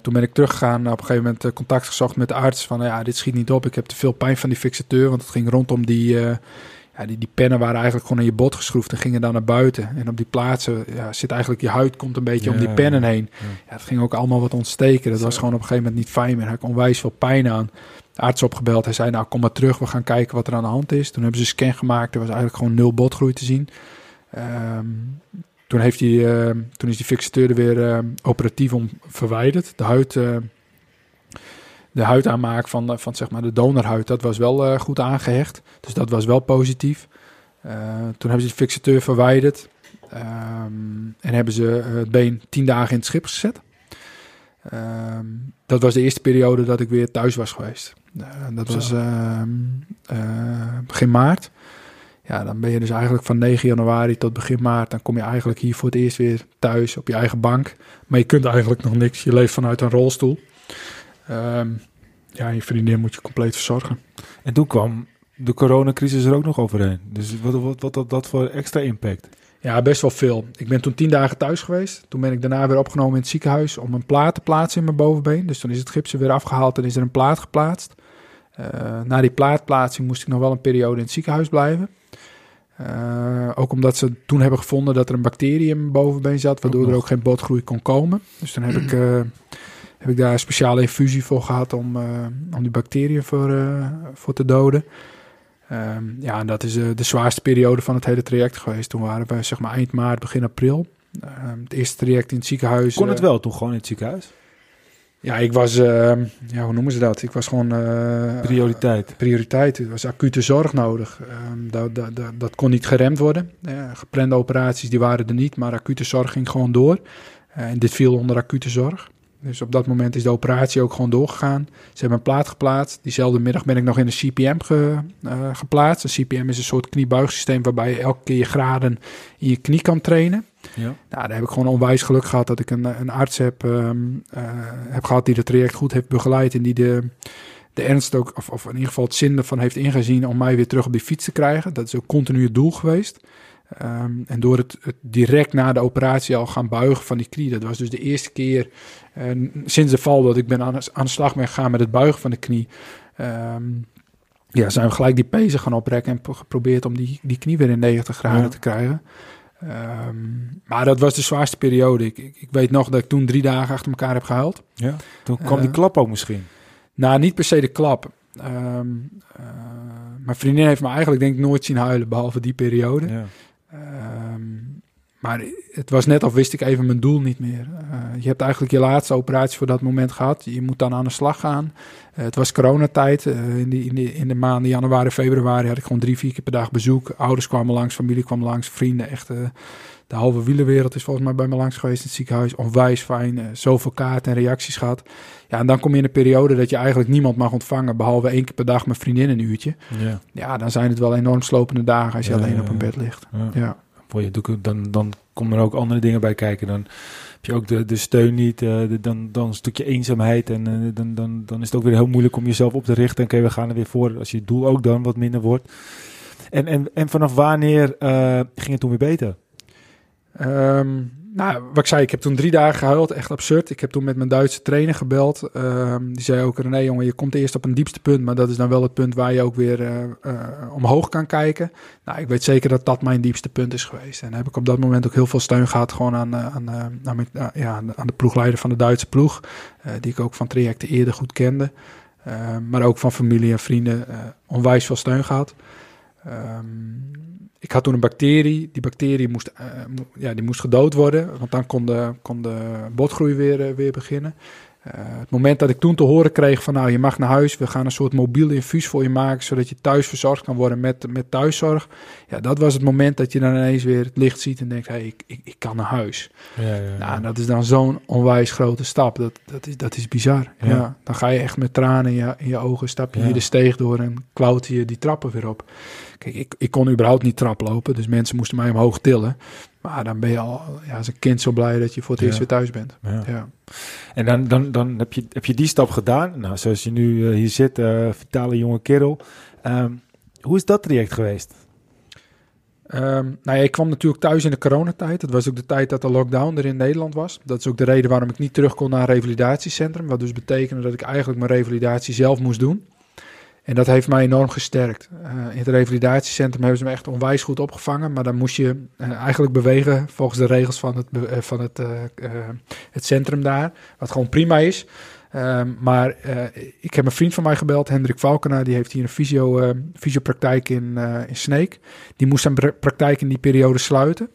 Speaker 4: toen ben ik teruggegaan, op een gegeven moment contact gezocht met de arts. Van ja, dit schiet niet op. Ik heb te veel pijn van die fixateur. Want het ging rondom die ja, die, die pennen waren eigenlijk gewoon in je bot geschroefd en gingen dan naar buiten. En op die plaatsen ja, zit eigenlijk je huid komt een beetje om die pennen heen. Ja. het ging ook allemaal wat ontsteken. Dat was gewoon op een gegeven moment niet fijn meer. Hij had onwijs veel pijn aan. De arts opgebeld. Hij zei, nou kom maar terug. We gaan kijken wat er aan de hand is. Toen hebben ze een scan gemaakt. Er was eigenlijk gewoon nul botgroei te zien. Ehm, toen, heeft hij, uh, toen is die fixateur er weer uh, operatief om verwijderd. De huid uh, de huidaanmaak van, van zeg maar de donorhuid, dat was wel uh, goed aangehecht. Dus dat was wel positief. Uh, toen hebben ze de fixateur verwijderd. Um, en hebben ze het been tien dagen in het schip gezet. Um, dat was de eerste periode dat ik weer thuis was geweest. dat Zo. was ehm, begin maart. Ja, dan ben je dus eigenlijk van 9 januari tot begin maart. Dan kom je eigenlijk hier voor het eerst weer thuis op je eigen bank. Maar je kunt eigenlijk nog niks. Je leeft vanuit een rolstoel. Um, ja, je vriendin moet je compleet verzorgen.
Speaker 1: En toen kwam de coronacrisis er ook nog overheen. Dus wat, wat, wat had dat voor extra impact?
Speaker 4: Ja, best wel veel. Ik ben toen tien dagen thuis geweest. Toen ben ik daarna weer opgenomen in het ziekenhuis om een plaat te plaatsen in mijn bovenbeen. Dus toen is het gips er weer afgehaald en is er een plaat geplaatst. Uh, na die plaatplaatsing moest ik nog wel een periode in het ziekenhuis blijven. Uh, ook omdat ze toen hebben gevonden dat er een bacterie in mijn bovenbeen zat, waardoor er ook geen botgroei kon komen. Dus toen heb ik uh, heb ik daar een speciale infusie voor gehad om, uh, om die bacteriën voor, uh, voor te doden. Um, ja, en dat is uh, de zwaarste periode van het hele traject geweest. Toen waren we zeg maar eind maart, begin april. Um, het eerste traject in het ziekenhuis.
Speaker 1: Kon het wel toch gewoon in het ziekenhuis?
Speaker 4: Ja, ik was, ehm, ja, hoe noemen ze dat? Ik was gewoon...
Speaker 1: prioriteit.
Speaker 4: prioriteit. Het was acute zorg nodig. dat, dat, dat, dat, kon niet geremd worden. geplande operaties die waren er niet, maar acute zorg ging gewoon door. en dit viel onder acute zorg. Dus op dat moment is de operatie ook gewoon doorgegaan. Ze hebben een plaat geplaatst. Diezelfde middag ben ik nog in een CPM ge, uh, geplaatst. Een CPM is een soort kniebuigsysteem waarbij je elke keer je graden in je knie kan trainen. Ja. Nou, daar heb ik gewoon onwijs geluk gehad dat ik een, een arts heb, um, uh, heb gehad die het traject goed heeft begeleid en die de, de ernst ook, of, of in ieder geval het zin ervan heeft ingezien om mij weer terug op die fiets te krijgen. Dat is ook continu het doel geweest. Ehm, en door het, het, direct na de operatie al gaan buigen van die knie. Dat was dus de eerste keer sinds de val dat ik ben aan, aan de slag ben gegaan met het buigen van de knie. Ehm, ja, zijn we gelijk die pezen gaan oprekken en geprobeerd om die, die knie weer in 90 graden te krijgen. Ehm, maar dat was de zwaarste periode. Ik, ik, ik, weet nog dat ik toen drie dagen achter elkaar heb gehuild.
Speaker 1: Ja, toen kwam die eh, klap ook misschien.
Speaker 4: Nou, niet per se de klap. Um, mijn vriendin heeft me eigenlijk denk ik nooit zien huilen, behalve die periode. Ja. Maar het was net of wist ik even mijn doel niet meer. Uh, je hebt eigenlijk je laatste operatie voor dat moment gehad. Je moet dan aan de slag gaan. Uh, het was coronatijd. Uh, in, die, in, in de maanden januari, februari had ik gewoon drie, vier keer per dag bezoek. Ouders kwamen langs, familie kwam langs, vrienden. Echt, de halve wielenwereld is volgens mij bij me langs geweest in het ziekenhuis. Onwijs fijn. zoveel kaarten en reacties gehad. Ja, en dan kom je in een periode dat je eigenlijk niemand mag ontvangen. Behalve één keer per dag mijn vriendin een uurtje. Ja, ja dan zijn het wel enorm slopende dagen als je alleen op een bed ligt. ja
Speaker 1: je, dan, dan komen er ook andere dingen bij kijken. Dan heb je ook de, de steun niet, uh, dan, dan een stukje eenzaamheid. En uh, dan, dan, dan is het ook weer heel moeilijk om jezelf op te richten. En oké, we gaan er weer voor als je doel ook dan wat minder wordt. En, en, en vanaf wanneer uh, ging het toen weer beter?
Speaker 4: Um, nou, wat ik zei, ik heb toen drie dagen gehuild. Echt absurd. Ik heb toen met mijn Duitse trainer gebeld. Um, die zei ook, René jongen, je komt eerst op een diepste punt. Maar dat is dan wel het punt waar je ook weer uh, uh, omhoog kan kijken. Nou, ik weet zeker dat dat mijn diepste punt is geweest. En heb ik op dat moment ook heel veel steun gehad. Gewoon aan, aan, aan, ja, aan de ploegleider van de Duitse ploeg. die ik ook van trajecten eerder goed kende. Ehm, maar ook van familie en vrienden onwijs veel steun gehad. Um, ik had toen een bacterie. Die bacterie moest, uh, ja, die moest gedood worden, want dan kon de, kon de botgroei weer, uh, weer beginnen. Uh, het moment dat ik toen te horen kreeg van nou, je mag naar huis, we gaan een soort mobiel infuus voor je maken, zodat je thuis verzorgd kan worden met, met thuiszorg. Ja, dat was het moment dat je dan ineens weer het licht ziet en denkt, hé, hey, ik, ik, ik, kan naar huis. Ja, ja, Nou, dat is dan zo'n onwijs grote stap. Dat, dat, is, dat is bizar. Ja. dan ga je echt met tranen in je, in je ogen, stap je hier de steeg door en klauter je die trappen weer op. Kijk, ik, ik kon überhaupt niet traplopen, dus mensen moesten mij omhoog tillen. Maar dan ben je al ja, als een kind zo blij dat je voor het eerst weer thuis bent. Ja.
Speaker 1: En dan, dan, dan heb, je, heb je die stap gedaan. Nou, zoals je nu uh, hier zit, uh, vitale jonge kerel. Um, hoe is dat traject geweest?
Speaker 4: Um, nou ja, ik kwam natuurlijk thuis in de coronatijd. Dat was ook de tijd dat de lockdown er in Nederland was. Dat is ook de reden waarom ik niet terug kon naar een revalidatiecentrum. Wat dus betekende dat ik eigenlijk mijn revalidatie zelf moest doen. En dat heeft mij enorm gesterkt. Uh, in het revalidatiecentrum hebben ze me echt onwijs goed opgevangen. Maar dan moest je uh, eigenlijk bewegen volgens de regels van het, uh, van het, het centrum daar. Wat gewoon prima is. Ehm, maar ik heb een vriend van mij gebeld, Hendrik Valkenaar. Die heeft hier een fysio, fysiopraktijk in, in Sneek. Die moest zijn praktijk in die periode sluiten.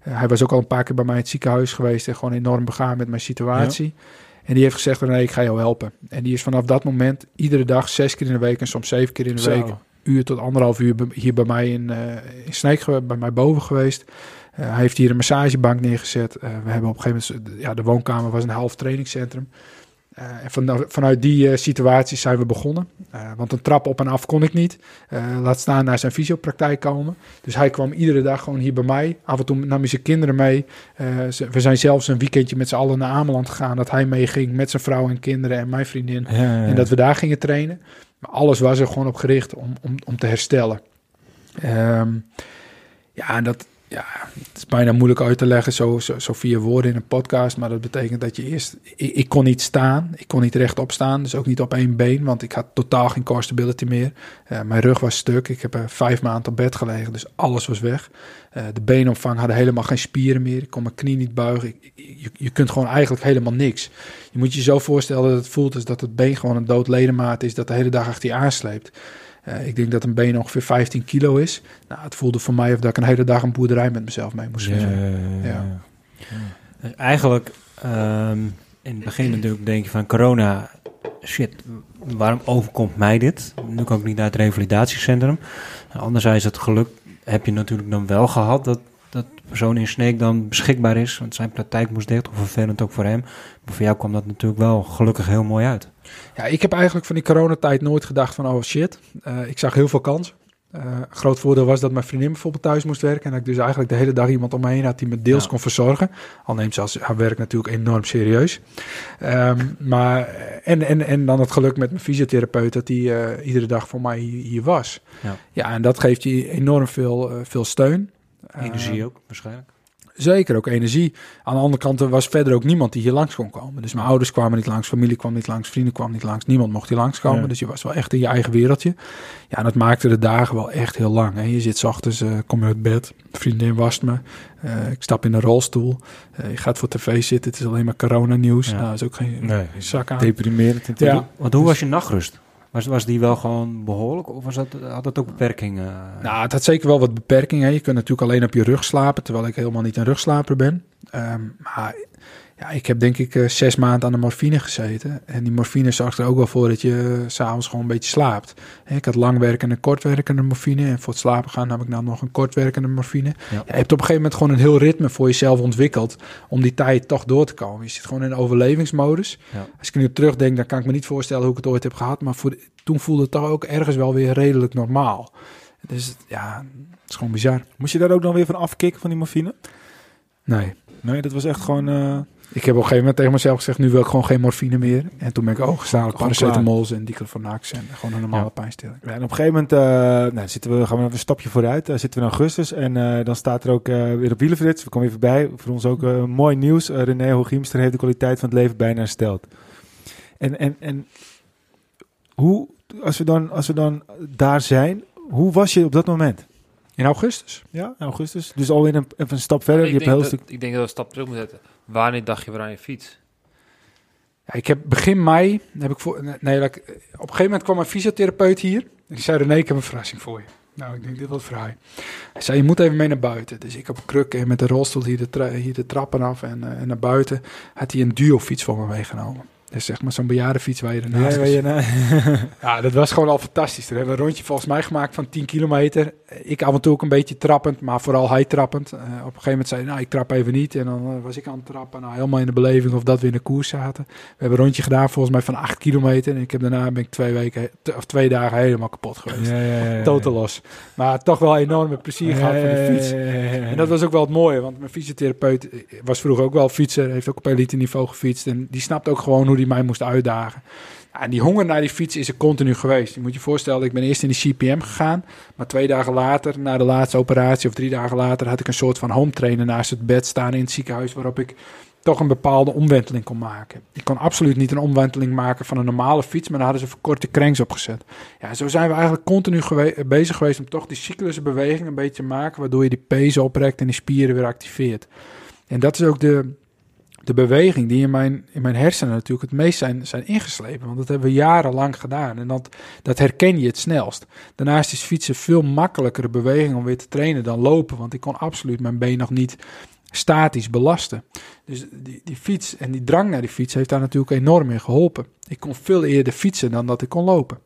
Speaker 4: hij was ook al een paar keer bij mij in het ziekenhuis geweest. En gewoon enorm begaan met mijn situatie. Ja. En die heeft gezegd, nee, ik ga jou helpen. En die is vanaf dat moment iedere dag zes keer in de week en soms zeven keer in de week, uur tot anderhalf uur hier bij mij in, uh, in Sneek, bij mij boven geweest. Uh, hij heeft hier een massagebank neergezet. Uh, we hebben op een gegeven moment, ja, de woonkamer was een half trainingscentrum. Uh, en van, vanuit die uh, situatie zijn we begonnen. Uh, want een trap op en af kon ik niet. laat staan naar zijn fysiopraktijk komen. Dus hij kwam iedere dag gewoon hier bij mij. Af en toe nam hij zijn kinderen mee. we zijn zelfs een weekendje met z'n allen naar Ameland gegaan. Dat hij meeging met zijn vrouw en kinderen en mijn vriendin. Ja, ja, en dat we daar gingen trainen. Maar alles was er gewoon op gericht om, om, om te herstellen. Um, ja, en dat, ja, het is bijna moeilijk uit te leggen, zo, zo, zo vier woorden in een podcast. Maar dat betekent dat je eerst... Ik, kon niet staan, ik kon niet rechtop staan, dus ook niet op één been. Want ik had totaal geen core stability meer. Uh, mijn rug was stuk, ik heb er vijf maanden op bed gelegen, dus alles was weg. Uh, de beenomvang hadden helemaal geen spieren meer. Ik kon mijn knie niet buigen. je, je kunt gewoon eigenlijk helemaal niks. Je moet je zo voorstellen dat het voelt als dat het been gewoon een dood ledemaat is... dat de hele dag achter je aansleept. Uh, ik denk dat een been ongeveer 15 kilo is. Nou, het voelde voor mij of dat ik een hele dag een boerderij met mezelf mee moest
Speaker 2: ja, ja. Dus eigenlijk, um, in het begin natuurlijk denk je van corona, shit, waarom overkomt mij dit? Nu kan ik niet naar het revalidatiecentrum. Anderzijds, het geluk heb je natuurlijk dan wel gehad dat dat persoon in Sneek dan beschikbaar is. Want zijn praktijk moest dicht, of vervelend ook voor hem. Maar voor jou kwam dat natuurlijk wel gelukkig heel mooi uit.
Speaker 4: Ja, ik heb eigenlijk van die coronatijd nooit gedacht van, oh shit, uh, ik zag heel veel kans. Uh, groot voordeel was dat mijn vriendin bijvoorbeeld thuis moest werken. En dat ik dus eigenlijk de hele dag iemand om me heen had die me deels kon verzorgen. Al neemt ze haar werk natuurlijk enorm serieus. Um, maar, en, en, en dan het geluk met mijn fysiotherapeut dat die uh, iedere dag voor mij hier, hier was. Ja. ja, en dat geeft je enorm veel, veel steun.
Speaker 2: Energie ook, waarschijnlijk.
Speaker 4: Zeker, ook energie. Aan de andere kant was verder ook niemand die hier langs kon komen. Dus mijn ouders kwamen niet langs, familie kwam niet langs, vrienden kwamen niet langs. Niemand mocht hier langskomen. Ja. Dus je was wel echt in je eigen wereldje. Ja, en dat maakte de dagen wel echt heel lang. Hè. Je zit s ochtends, uh, kom je uit bed, vriendin wast me. Uh, ik stap in een rolstoel. Uh, je gaat voor tv zitten, het is alleen maar corona-nieuws. Ja. Nou, dat is ook geen nee, zak aan.
Speaker 1: Deprimerend
Speaker 2: Ja. Want hoe was je nachtrust? Was, was die wel gewoon behoorlijk of was dat, had dat ook beperkingen?
Speaker 4: Nou, het had zeker wel wat beperkingen. Je kunt natuurlijk alleen op je rug slapen, terwijl ik helemaal niet een rugslaper ben. Um, maar ja, ik heb denk ik uh, zes maanden aan de morfine gezeten. En die morfine zorgt er ook wel voor dat je uh, s'avonds gewoon een beetje slaapt. Ik had langwerkende en kortwerkende morfine. En voor het slapen gaan heb ik nou nog een kortwerkende morfine. Ja. Ja, je hebt op een gegeven moment gewoon een heel ritme voor jezelf ontwikkeld... om die tijd toch door te komen. Je zit gewoon in overlevingsmodus. Ja. Als ik nu terugdenk, dan kan ik me niet voorstellen hoe ik het ooit heb gehad. Maar voor toen voelde het toch ook ergens wel weer redelijk normaal. Dus ja, het is gewoon bizar.
Speaker 1: Moest je daar ook dan weer van afkicken van die morfine?
Speaker 4: Nee.
Speaker 1: Nee, dat was echt gewoon... Uh...
Speaker 4: Ik heb op een gegeven moment tegen mezelf gezegd, nu wil ik gewoon geen morfine meer. En toen ben ik overgestaan op paracetamols en diclofenac en gewoon een normale ja. pijnstilling.
Speaker 1: Ja, en op een gegeven moment uh, nou, zitten we, gaan we even een stapje vooruit. Uh, zitten we in augustus en uh, dan staat er ook weer op Wielenfrits. We komen even bij. Voor ons ook mooi nieuws. René Hooghiemster heeft de kwaliteit van het leven bijna hersteld. En, en, en hoe, als we, dan, als we dan daar zijn, hoe was je op dat moment?
Speaker 4: In augustus?
Speaker 1: Ja, in augustus. Dus alweer een, even een stap verder.
Speaker 3: ik,
Speaker 1: je
Speaker 3: denk
Speaker 1: hebt
Speaker 3: dat,
Speaker 1: stuk...
Speaker 3: ik denk dat we een stap terug moeten zetten. Wanneer dacht je weer aan je fiets?
Speaker 4: Ja, ik heb begin mei, heb ik voor, nee, op een gegeven moment kwam een fysiotherapeut hier. En die zei, René, ik heb een verrassing voor je. Nou, ik denk, dit wordt vrij. Hij zei, je moet even mee naar buiten. Dus ik op krukken en met de rolstoel hier de, tra hier de trappen af en, uh, en naar buiten. Had hij een duo-fiets voor me meegenomen. Dus zeg maar zo'n bejaardenfiets waar je ernaast
Speaker 1: ja, je na
Speaker 4: ja, dat was gewoon al fantastisch. We hebben een rondje volgens mij gemaakt van 10 kilometer. Ik af en toe ook een beetje trappend, maar vooral hij trappend. Uh, op een gegeven moment zei hij, nou, ik trap even niet. En dan uh, was ik aan het trappen. Nou, helemaal in de beleving of dat we in de koers zaten. We hebben een rondje gedaan volgens mij van 8 kilometer. En ik heb daarna ben ik twee, weken, of twee dagen helemaal kapot geweest.
Speaker 1: Ja, ja, ja,
Speaker 4: Totaal los. Maar toch wel enorme plezier gehad van de fiets. En dat was ook wel het mooie, want mijn fysiotherapeut was vroeger ook wel fietser. Heeft ook op elite niveau gefietst. En die snapt ook gewoon hoe die mij moest uitdagen. En die honger naar die fiets is er continu geweest. Je moet je voorstellen, ik ben eerst in de CPM gegaan. Maar twee dagen later, na de laatste operatie of drie dagen later... had ik een soort van home trainer naast het bed staan in het ziekenhuis... waarop ik toch een bepaalde omwenteling kon maken. Ik kon absoluut niet een omwenteling maken van een normale fiets... maar daar hadden ze verkorte cranks opgezet. Ja, zo zijn we eigenlijk continu gewe bezig geweest... om toch die cyclusbeweging een beetje te maken... waardoor je die pezen oprekt en die spieren weer activeert. En dat is ook de de beweging die in mijn, in mijn hersenen natuurlijk het meest zijn, zijn ingeslepen. Want dat hebben we jarenlang gedaan en dat, dat herken je het snelst. Daarnaast is fietsen veel makkelijkere beweging om weer te trainen dan lopen. Want ik kon absoluut mijn been nog niet statisch belasten. Dus die, die fiets en die drang naar die fiets heeft daar natuurlijk enorm in geholpen. Ik kon veel eerder fietsen dan dat ik kon lopen.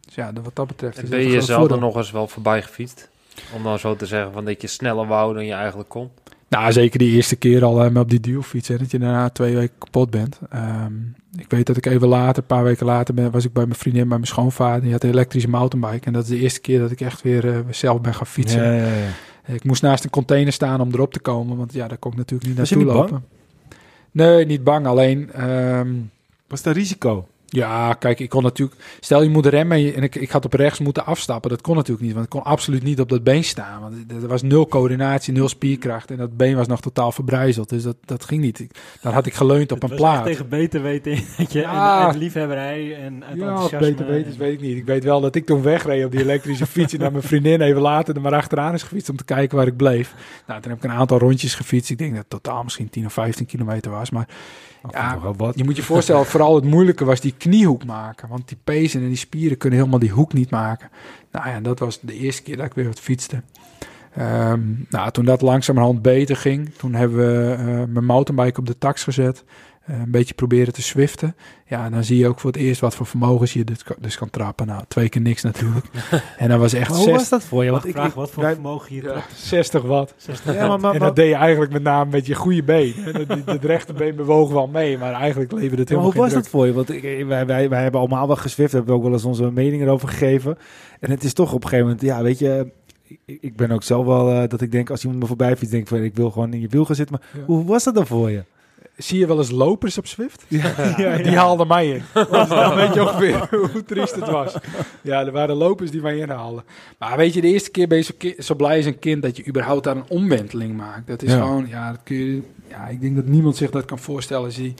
Speaker 4: Dus ja, wat dat betreft...
Speaker 3: En ben je jezelf er nog eens wel voorbij gefietst? Om dan zo te zeggen van dat je sneller wou dan je eigenlijk kon?
Speaker 4: Nou, zeker die eerste keer al um, op die duelfiets. Dat je daarna twee weken kapot bent. Um, ik weet dat ik even later, een paar weken later, ben, was ik bij mijn vriendin, bij mijn schoonvader. Die had een elektrische mountainbike. En dat is de eerste keer dat ik echt weer uh, zelf ben gaan fietsen.
Speaker 1: Ja, ja, ja.
Speaker 4: Ik moest naast een container staan om erop te komen. Want ja, daar kon ik natuurlijk niet naartoe lopen.
Speaker 1: Bang?
Speaker 4: Nee, niet bang. Alleen... Um,
Speaker 1: was dat risico?
Speaker 4: Ja, kijk, ik kon natuurlijk... Stel, je moet remmen en, je, en ik, ik had op rechts moeten afstappen. Dat kon natuurlijk niet, want ik kon absoluut niet op dat been staan. Want er was nul coördinatie, nul spierkracht. En dat been was nog totaal verbrijzeld. Dus dat, dat ging niet. Ik, dan had ik geleund op
Speaker 2: het
Speaker 4: een plaat.
Speaker 2: tegen beter weten dat je ja, en, liefhebberij en
Speaker 4: Ja, beter weten weet ik niet. Ik weet wel dat ik toen wegreed op die elektrische fiets... en dat mijn vriendin even later er maar achteraan is gefietst... om te kijken waar ik bleef. Nou, toen heb ik een aantal rondjes gefietst. Ik denk dat het totaal misschien 10 of 15 kilometer was, maar... Ja, je moet je voorstellen, vooral het moeilijke was die kniehoek maken. Want die pezen en die spieren kunnen helemaal die hoek niet maken. Nou ja, dat was de eerste keer dat ik weer wat fietste. Um, nou, toen dat langzamerhand beter ging, toen hebben we uh, mijn mountainbike op de tax gezet. Uh, een beetje proberen te swiften. Ja, dan zie je ook voor het eerst wat voor vermogens je dus, dus kan trappen. Nou, twee keer niks natuurlijk. en dat was echt...
Speaker 2: hoe was dat voor je? Want ik vraag wat voor vermogen je
Speaker 4: ja, 60 watt. 60 ja, maar, maar, en dat deed je eigenlijk met name met je goede been. Het rechterbeen bewoog wel mee, maar eigenlijk leverde het helemaal
Speaker 1: maar hoe
Speaker 4: was
Speaker 1: dat voor je? Want wij, wij, wij hebben allemaal wel geswift, hebben we ook wel eens onze mening erover gegeven. En het is toch op een gegeven moment, ja, weet je ik ben ook zelf wel uh, dat ik denk als iemand me voorbij fietst, denk van ik wil gewoon in je wiel gaan zitten. Maar ja. hoe was dat dan voor je?
Speaker 4: Zie je wel eens lopers op Zwift? Ja, ja, die haalden mij in. dan weet je ongeveer hoe triest het was. Ja, er waren lopers die mij inhaalden. Maar weet je, de eerste keer ben je zo, zo blij als een kind dat je überhaupt daar een omwenteling maakt. Dat is gewoon, ja, dat kun je, ja, ik denk dat niemand zich dat kan voorstellen als je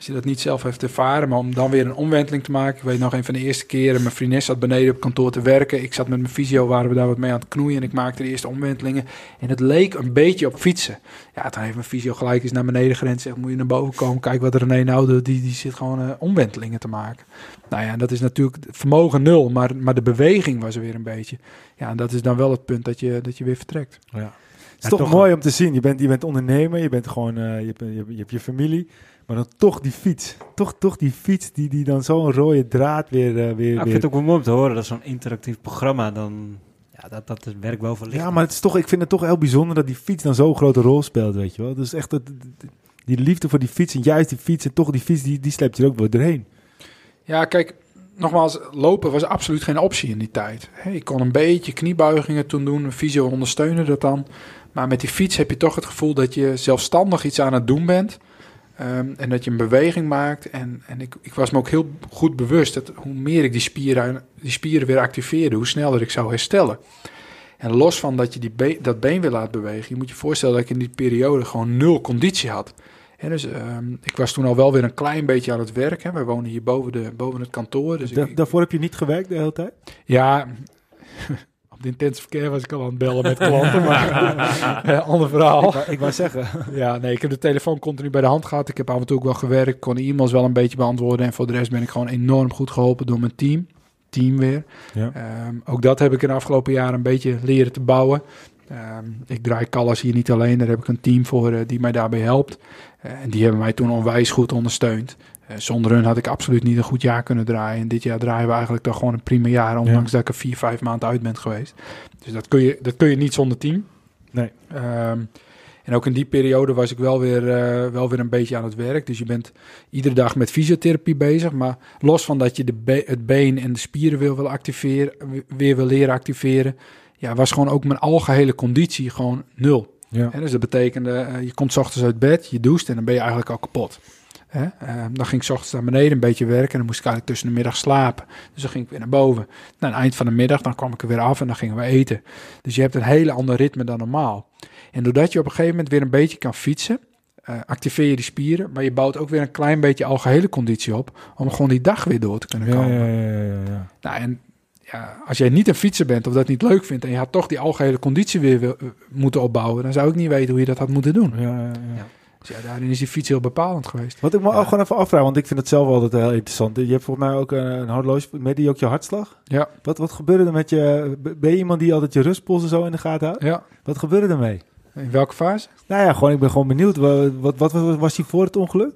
Speaker 4: als je dat niet zelf heeft ervaren, maar om dan weer een omwenteling te maken. Ik weet nog een van de eerste keren, mijn vriendin zat beneden op kantoor te werken. Ik zat met mijn fysio, waren we daar wat mee aan het knoeien en ik maakte de eerste omwentelingen. En het leek een beetje op fietsen. Ja, toen heeft mijn fysio gelijk eens naar beneden gerend. Zegt, moet je naar boven komen, kijk wat René nou doet. Die, die zit gewoon uh, omwentelingen te maken. Nou ja, dat is natuurlijk vermogen nul, maar, maar de beweging was er weer een beetje. Ja, en dat is dan wel het punt dat je, dat je weer vertrekt.
Speaker 1: Ja. Het is toch, mooi om te zien. Je bent, je bent ondernemer, je, bent gewoon, uh, je, hebt, je, je, hebt je familie. Maar dan toch die fiets. Toch, toch die fiets die, die dan zo'n rode draad weer... Uh, weer,
Speaker 2: ik vind het ook wel mooi om te horen dat zo'n interactief programma dan... Ja, dat, dat het werk wel verlicht.
Speaker 1: Ja, maar het is toch, ik vind het toch heel bijzonder dat die fiets dan zo'n grote rol speelt, weet je wel. Dus echt dat, die liefde voor die fiets en juist die fiets en toch die fiets, die, die sleept je er ook wel doorheen.
Speaker 4: Ja, kijk, nogmaals, lopen was absoluut geen optie in die tijd. ik kon een beetje kniebuigingen toen doen, een fysio ondersteunen dat dan. Maar met die fiets heb je toch het gevoel dat je zelfstandig iets aan het doen bent. Ehm, en dat je een beweging maakt. En, en ik, ik was me ook heel goed bewust dat hoe meer ik die spieren, die spieren weer activeerde, hoe sneller ik zou herstellen. En los van dat je die dat been weer laat bewegen, je moet je voorstellen dat ik in die periode gewoon nul conditie had. En dus ehm, ik was toen al wel weer een klein beetje aan het werk. Hè. Wij wonen hier boven, de, boven het kantoor. Dus
Speaker 1: ik, daarvoor heb je niet gewerkt de hele tijd?
Speaker 4: Ja, de intensive care was ik al aan het bellen met klanten, maar uh, ander verhaal.
Speaker 1: Ik, ik wou zeggen.
Speaker 4: ja, nee, ik heb de telefoon continu bij de hand gehad. Ik heb af en toe ook wel gewerkt, kon e-mails wel een beetje beantwoorden. En voor de rest ben ik gewoon enorm goed geholpen door mijn team. Team weer. Ja. Ehm, ook dat heb ik in de afgelopen jaren een beetje leren te bouwen. Ehm, ik draai Callas hier niet alleen, daar heb ik een team voor uh, die mij daarbij helpt. Uh, en die hebben mij toen onwijs goed ondersteund. Eh, zonder hun had ik absoluut niet een goed jaar kunnen draaien. En dit jaar draaien we eigenlijk toch gewoon een prima jaar, ondanks dat ik er vier, vijf maanden uit ben geweest. Dus dat kun je, dat kun je niet zonder team.
Speaker 1: Nee.
Speaker 4: Ehm, en ook in die periode was ik wel weer, uh, wel weer een beetje aan het werk. Dus je bent iedere dag met fysiotherapie bezig. Maar los van dat je de het been en de spieren wil, wil activeren, weer wil leren activeren. Ja, was gewoon ook mijn algehele conditie gewoon nul. Ja. En dus dat betekende, uh, je komt s ochtends uit bed, je doucht en dan ben je eigenlijk al kapot. Hè? Uh, dan ging ik s ochtends naar beneden een beetje werken en dan moest ik eigenlijk tussen de middag slapen. Dus dan ging ik weer naar boven. Na het eind van de middag dan kwam ik er weer af en dan gingen we eten. Dus je hebt een hele ander ritme dan normaal. En doordat je op een gegeven moment weer een beetje kan fietsen, uh, activeer je die spieren, maar je bouwt ook weer een klein beetje algehele conditie op om gewoon die dag weer door te kunnen komen.
Speaker 1: Ja, ja, ja, ja,
Speaker 4: Nou, en ja, als jij niet een fietser bent of dat niet leuk vindt en je had toch die algehele conditie weer wil, moeten opbouwen, dan zou ik niet weten hoe je dat had moeten doen.
Speaker 1: Ja, ja, ja.
Speaker 4: Dus ja, daarin is die fiets heel bepalend geweest.
Speaker 1: Wat ik me ook gewoon even afvraag, want ik vind het zelf altijd heel interessant. Je hebt volgens mij ook een, een horloge met die ook je hartslag.
Speaker 4: Ja.
Speaker 1: Wat, wat gebeurde er met je? Ben je iemand die altijd je rustpolsen zo in de gaten houdt?
Speaker 4: Ja.
Speaker 1: Wat gebeurde ermee?
Speaker 4: In welke fase?
Speaker 1: Nou ja, gewoon, ik ben gewoon benieuwd. Wat, wat, wat was hij voor het ongeluk?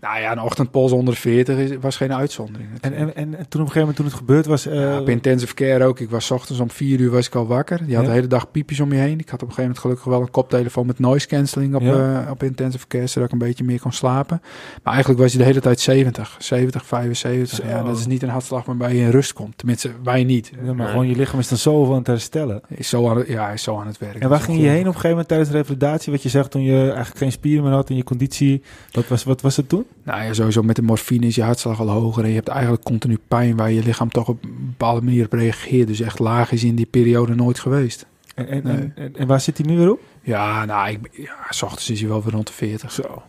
Speaker 4: Nou ja, een ochtendpols onder 40 is, was geen uitzondering.
Speaker 1: En, en, en toen op een gegeven moment toen het gebeurd was... Uh...
Speaker 4: Ja, op intensive care ook. Ik was ochtends om vier uur was ik al wakker. Je had de hele dag piepjes om je heen. Ik had op een gegeven moment gelukkig wel een koptelefoon met noise cancelling op, ja. uh, op intensive care, zodat ik een beetje meer kon slapen. Maar eigenlijk was je de hele tijd 70, 70, 75. Ja, dat is niet een hartslag waarbij je in rust komt. Tenminste, wij niet.
Speaker 1: Maar gewoon je lichaam is dan zo aan het herstellen.
Speaker 4: Is zo aan het, ja, is zo aan het werken.
Speaker 1: En waar ging je heen op een gegeven moment tijdens de revalidatie? Wat je zegt toen je eigenlijk geen spieren meer had in je conditie. Wat was, wat was het toen?
Speaker 4: Nou ja, sowieso met de morfine is je hartslag al hoger en je hebt eigenlijk continu pijn waar je lichaam toch op een bepaalde manier op reageert. Dus echt laag is in die periode nooit geweest.
Speaker 1: En, en, en, en waar zit hij nu weer op?
Speaker 4: Ja, nou, ik, ja, s ochtends is hij wel weer rond de 40. Zo.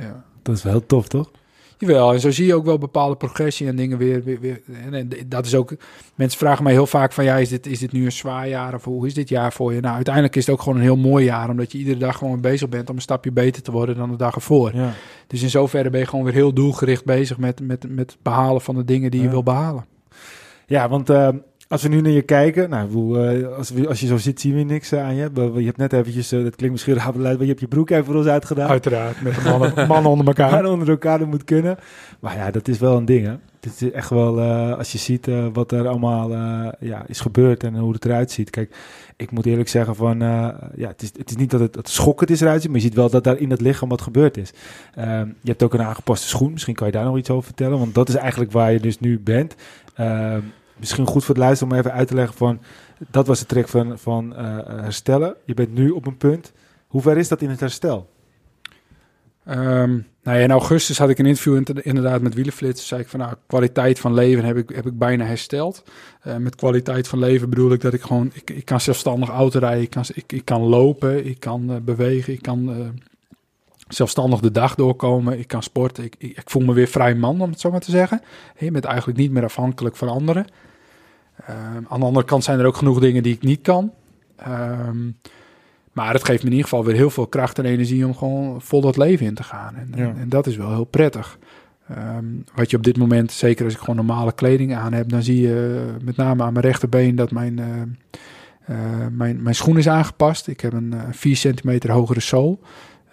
Speaker 1: Ja. Dat is wel tof, toch?
Speaker 4: Jawel, en zo zie je ook wel bepaalde progressie en dingen weer. weer, weer en, dat is ook. Mensen vragen mij heel vaak van ja, is dit, is dit nu een zwaar jaar of hoe is dit jaar voor je? Nou, uiteindelijk is het ook gewoon een heel mooi jaar, omdat je iedere dag gewoon bezig bent om een stapje beter te worden dan de dag ervoor. Ja. Dus in zoverre ben je gewoon weer heel doelgericht bezig met, met, met het behalen van de dingen die je wil behalen.
Speaker 1: Ja, want uh, als we nu naar je kijken, nou, uh, als, we, als je zo zit, zien we niks uh, aan je. Je hebt net eventjes, uh, dat klinkt misschien raar, maar je hebt je broek even voor ons uitgedaan.
Speaker 4: Uiteraard, met mannen, mannen onder elkaar.
Speaker 1: Mannen onder elkaar, dat moet kunnen. Maar ja, dat is wel een ding, hè. Dit is echt wel, als je ziet wat er allemaal ja, is gebeurd en hoe het eruit ziet. Kijk, ik moet eerlijk zeggen van, ja, het is, het is niet dat het, het schokkend is eruit ziet, maar je ziet wel dat daar in het lichaam wat gebeurd is. Ehm, je hebt ook een aangepaste schoen, misschien kan je daar nog iets over vertellen, want dat is eigenlijk waar je dus nu bent. Ehm, misschien goed voor het luisteren om even uit te leggen van... dat was de trick van, van uh, herstellen. Je bent nu op een punt. Hoe ver is dat in het herstel?
Speaker 4: Um, nou ja, in augustus had ik een interview inderdaad met Wielenflits. zei ik van nou, kwaliteit van leven heb ik, heb ik bijna hersteld. Uh, met kwaliteit van leven bedoel ik dat ik gewoon, ik, ik kan zelfstandig auto rijden, ik kan, ik, ik kan lopen, ik kan uh, bewegen, ik kan zelfstandig de dag doorkomen, ik kan sporten. Ik, ik, ik, voel me weer vrij man, om het zo maar te zeggen. Je bent eigenlijk niet meer afhankelijk van anderen. Ehm, aan de andere kant zijn er ook genoeg dingen die ik niet kan. Um, maar het geeft me in ieder geval weer heel veel kracht en energie om gewoon vol dat leven in te gaan. En, en, dat is wel heel prettig. Ehm, wat je op dit moment, zeker als ik gewoon normale kleding aan heb, dan zie je uh, met name aan mijn rechterbeen dat mijn, uh, uh, mijn, mijn schoen is aangepast. Ik heb een 4 centimeter hogere zool.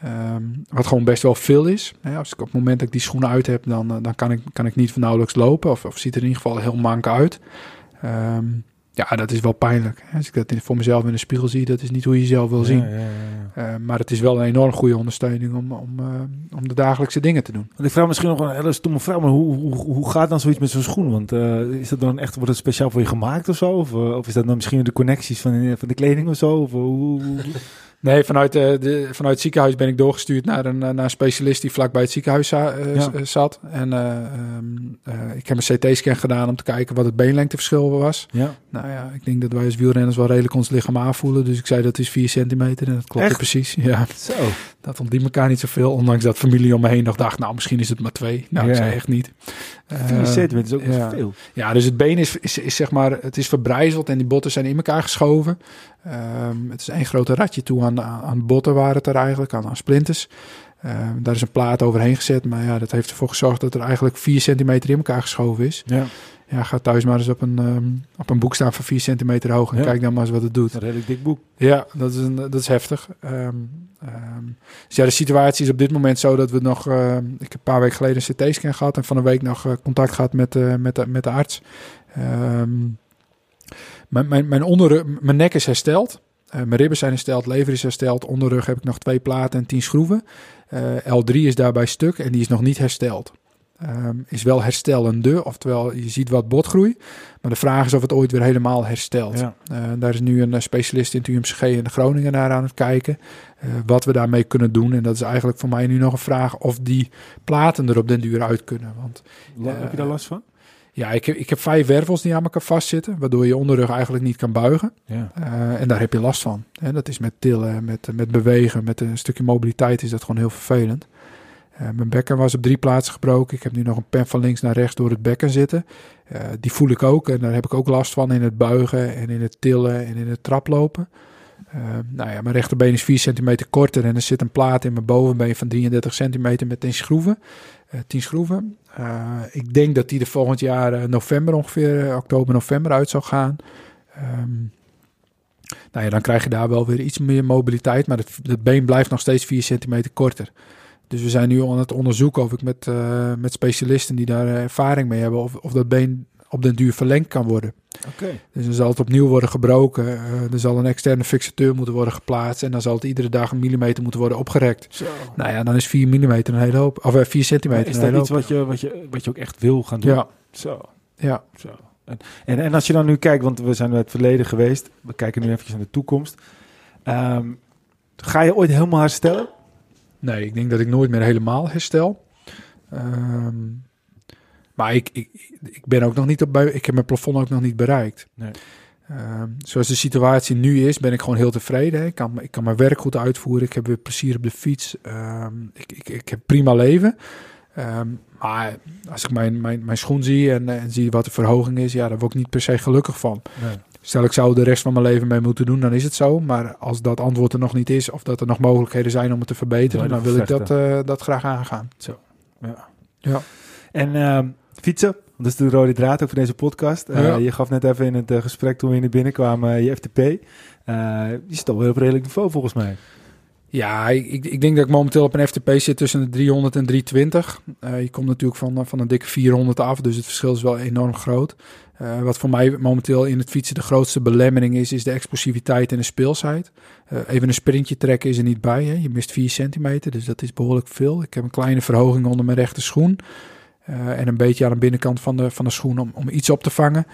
Speaker 4: Um, wat gewoon best wel veel is. Ja, als ik op het moment dat ik die schoenen uit heb, dan, dan kan, ik, kan ik niet van nauwelijks lopen. Of, of ziet er in ieder geval heel mank uit. Um, ja, dat is wel pijnlijk. Als ik dat voor mezelf in de spiegel zie, dat is niet hoe je jezelf wil zien. Ja, ja, uh, maar het is wel een enorm goede ondersteuning om, om, uh, om de dagelijkse dingen te doen.
Speaker 1: Want ik vraag misschien nog een hele stomme vraag, maar hoe, hoe, hoe gaat dan zoiets met zo'n schoen? Want uh, is dat dan echt, wordt het speciaal voor je gemaakt of zo? Of, of is dat dan misschien de connecties van, van de kleding of zo? Of, hoe,
Speaker 4: Nee, vanuit, uh, de, vanuit het ziekenhuis ben ik doorgestuurd naar een, naar een specialist die vlakbij het ziekenhuis uh, zat. En uh, ik heb een CT-scan gedaan om te kijken wat het beenlengteverschil was. Ja. Nou ja, ik denk dat wij als wielrenners wel redelijk ons lichaam aanvoelen. Dus ik zei dat is 4 centimeter en dat klopt precies. Ja. Zo. Dat ontdient elkaar niet zoveel, ondanks dat familie om me heen nog dacht, nou misschien is het maar twee. Nou, ja. ik zei echt niet.
Speaker 1: 4 centimeter is ook ja. veel.
Speaker 4: Ja, dus het been is, is, is, zeg maar, het is verbrijzeld en die botten zijn in elkaar geschoven. Um, het is één grote ratje toe aan, aan botten waren het er eigenlijk, aan, aan splinters. Um, daar is een plaat overheen gezet, maar ja, dat heeft ervoor gezorgd dat er eigenlijk 4 centimeter in elkaar geschoven is. Ja. Ja, ga thuis maar eens op een, um, op een boek staan van 4 centimeter hoog en ja. kijk dan maar eens wat het doet.
Speaker 1: Een redelijk dik boek.
Speaker 4: Ja, dat is, een, dat is heftig. Dus ja, de situatie is op dit moment zo dat we nog... Uh, ik heb een paar weken geleden een CT-scan gehad en van een week nog uh, contact gehad met, uh, met, de, met de arts. Mijn, mijn, mijn, onderrug, mijn nek is hersteld. Uh, mijn ribben zijn hersteld, lever is hersteld. Onderrug heb ik nog twee platen en tien schroeven. Uh, L3 is daarbij stuk en die is nog niet hersteld. Um, is wel herstellende, oftewel je ziet wat botgroei. Maar de vraag is of het ooit weer helemaal herstelt. Ja. Uh, daar is nu een specialist in het UMCG in Groningen naar aan het kijken. wat we daarmee kunnen doen. En dat is eigenlijk voor mij nu nog een vraag of die platen er op den duur uit kunnen. Want,
Speaker 1: heb je daar last van?
Speaker 4: Ja, ik heb, ik heb vijf wervels die aan elkaar vastzitten, waardoor je onderrug eigenlijk niet kan buigen. Ja. Uh, en daar heb je last van. En dat is met tillen, met, met bewegen, met een stukje mobiliteit is dat gewoon heel vervelend. Uh, mijn bekken was op drie plaatsen gebroken. Ik heb nu nog een pen van links naar rechts door het bekken zitten. Uh, die voel ik ook en daar heb ik ook last van in het buigen en in het tillen en in het traplopen. nou ja, mijn rechterbeen is 4 centimeter korter en er zit een plaat in mijn bovenbeen van 33 centimeter met 10 schroeven. 10 schroeven. Uh, ik denk dat die er volgend jaar uh, november ongeveer, uh, oktober, november uit zou gaan. Um, nou ja, dan krijg je daar wel weer iets meer mobiliteit, maar het, het been blijft nog steeds 4 centimeter korter. Dus we zijn nu aan het onderzoeken of ik met, met specialisten die daar ervaring mee hebben, of, of dat been op den duur verlengd kan worden. Okay. Dus dan zal het opnieuw worden gebroken. Uh, er zal een externe fixateur moeten worden geplaatst. En dan zal het iedere dag een millimeter moeten worden opgerekt. Zo. Nou ja, dan is 4 millimeter een hele hoop. Of 4 centimeter.
Speaker 1: is dat iets wat je, wat, je, wat je ook echt wil gaan doen?
Speaker 4: Ja.
Speaker 1: Zo. Ja. Zo. En, en, en, als je dan nu kijkt, want we zijn in het verleden geweest. We kijken nu even naar de toekomst. Um, ga je ooit helemaal herstellen?
Speaker 4: Nee, ik denk dat ik nooit meer helemaal herstel. Um, maar ik, ik, ik ben ook nog niet op bij. Ik heb mijn plafond ook nog niet bereikt. Nee. Um, zoals de situatie nu is, ben ik gewoon heel tevreden. Ik kan, ik kan mijn werk goed uitvoeren. Ik heb weer plezier op de fiets. Um, ik, ik, ik heb prima leven. Um, maar als ik mijn, mijn, mijn schoen zie en, en zie wat de verhoging is, ja, daar word ik niet per se gelukkig van. Nee. Stel, ik zou de rest van mijn leven mee moeten doen, dan is het zo. Maar als dat antwoord er nog niet is, of dat er nog mogelijkheden zijn om het te verbeteren, dan wil ik dat, uh, dat graag aangaan.
Speaker 1: Zo. Ja. ja. En fietsen. Dat is de rode draad ook van deze podcast. Uh, Je gaf net even in het uh, gesprek toen we in binnenkwamen uh, je FTP. die zit al wel op redelijk niveau volgens mij.
Speaker 4: Ja, ik, ik denk dat ik momenteel op een FTP zit tussen de 300 en 320. je komt natuurlijk van, van een dikke 400 af, dus het verschil is wel enorm groot. wat voor mij momenteel in het fietsen de grootste belemmering is, is de explosiviteit en de speelsheid. even een sprintje trekken is er niet bij. Hè? Je mist 4 centimeter, dus dat is behoorlijk veel. Ik heb een kleine verhoging onder mijn rechter schoen. Uh, en een beetje aan de binnenkant van de, van de schoen om, om iets op te vangen.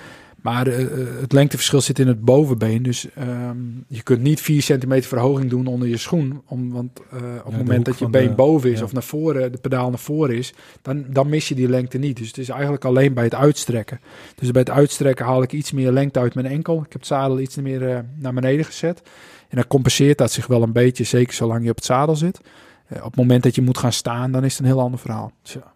Speaker 4: Maar uh, het lengteverschil zit in het bovenbeen. Dus um, je kunt niet 4 centimeter verhoging doen onder je schoen. Om, want uh, op het moment dat je been boven is ja. of naar voren, de pedaal naar voren is, dan, dan mis je die lengte niet. Dus het is eigenlijk alleen bij het uitstrekken. Dus bij het uitstrekken haal ik iets meer lengte uit mijn enkel. Ik heb het zadel iets meer uh, naar beneden gezet. En dan compenseert dat zich wel een beetje, zeker zolang je op het zadel zit. op het moment dat je moet gaan staan, dan is het een heel ander verhaal.
Speaker 1: Tja.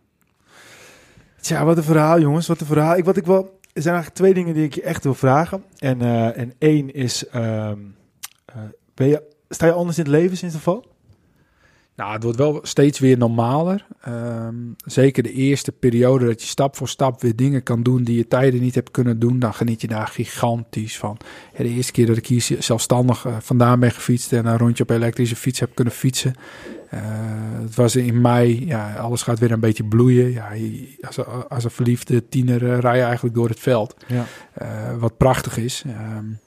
Speaker 1: Tja, wat een verhaal, jongens. Wat een verhaal. Ik, wat ik wel er zijn eigenlijk twee dingen die ik je echt wil vragen. En, uh, en één is, um, uh, ben je, sta je anders in het leven sinds de val?
Speaker 4: Nou, het wordt wel steeds weer normaler. Um, zeker de eerste periode dat je stap voor stap weer dingen kan doen die je tijden niet hebt kunnen doen, dan geniet je daar gigantisch van. De eerste keer dat ik hier zelfstandig uh, vandaan ben gefietst en een rondje op elektrische fiets heb kunnen fietsen. Uh, het was in mei, ja, alles gaat weer een beetje bloeien. Ja, als, als een verliefde tiener uh, rij je eigenlijk door het veld. Ja. wat prachtig is. Um,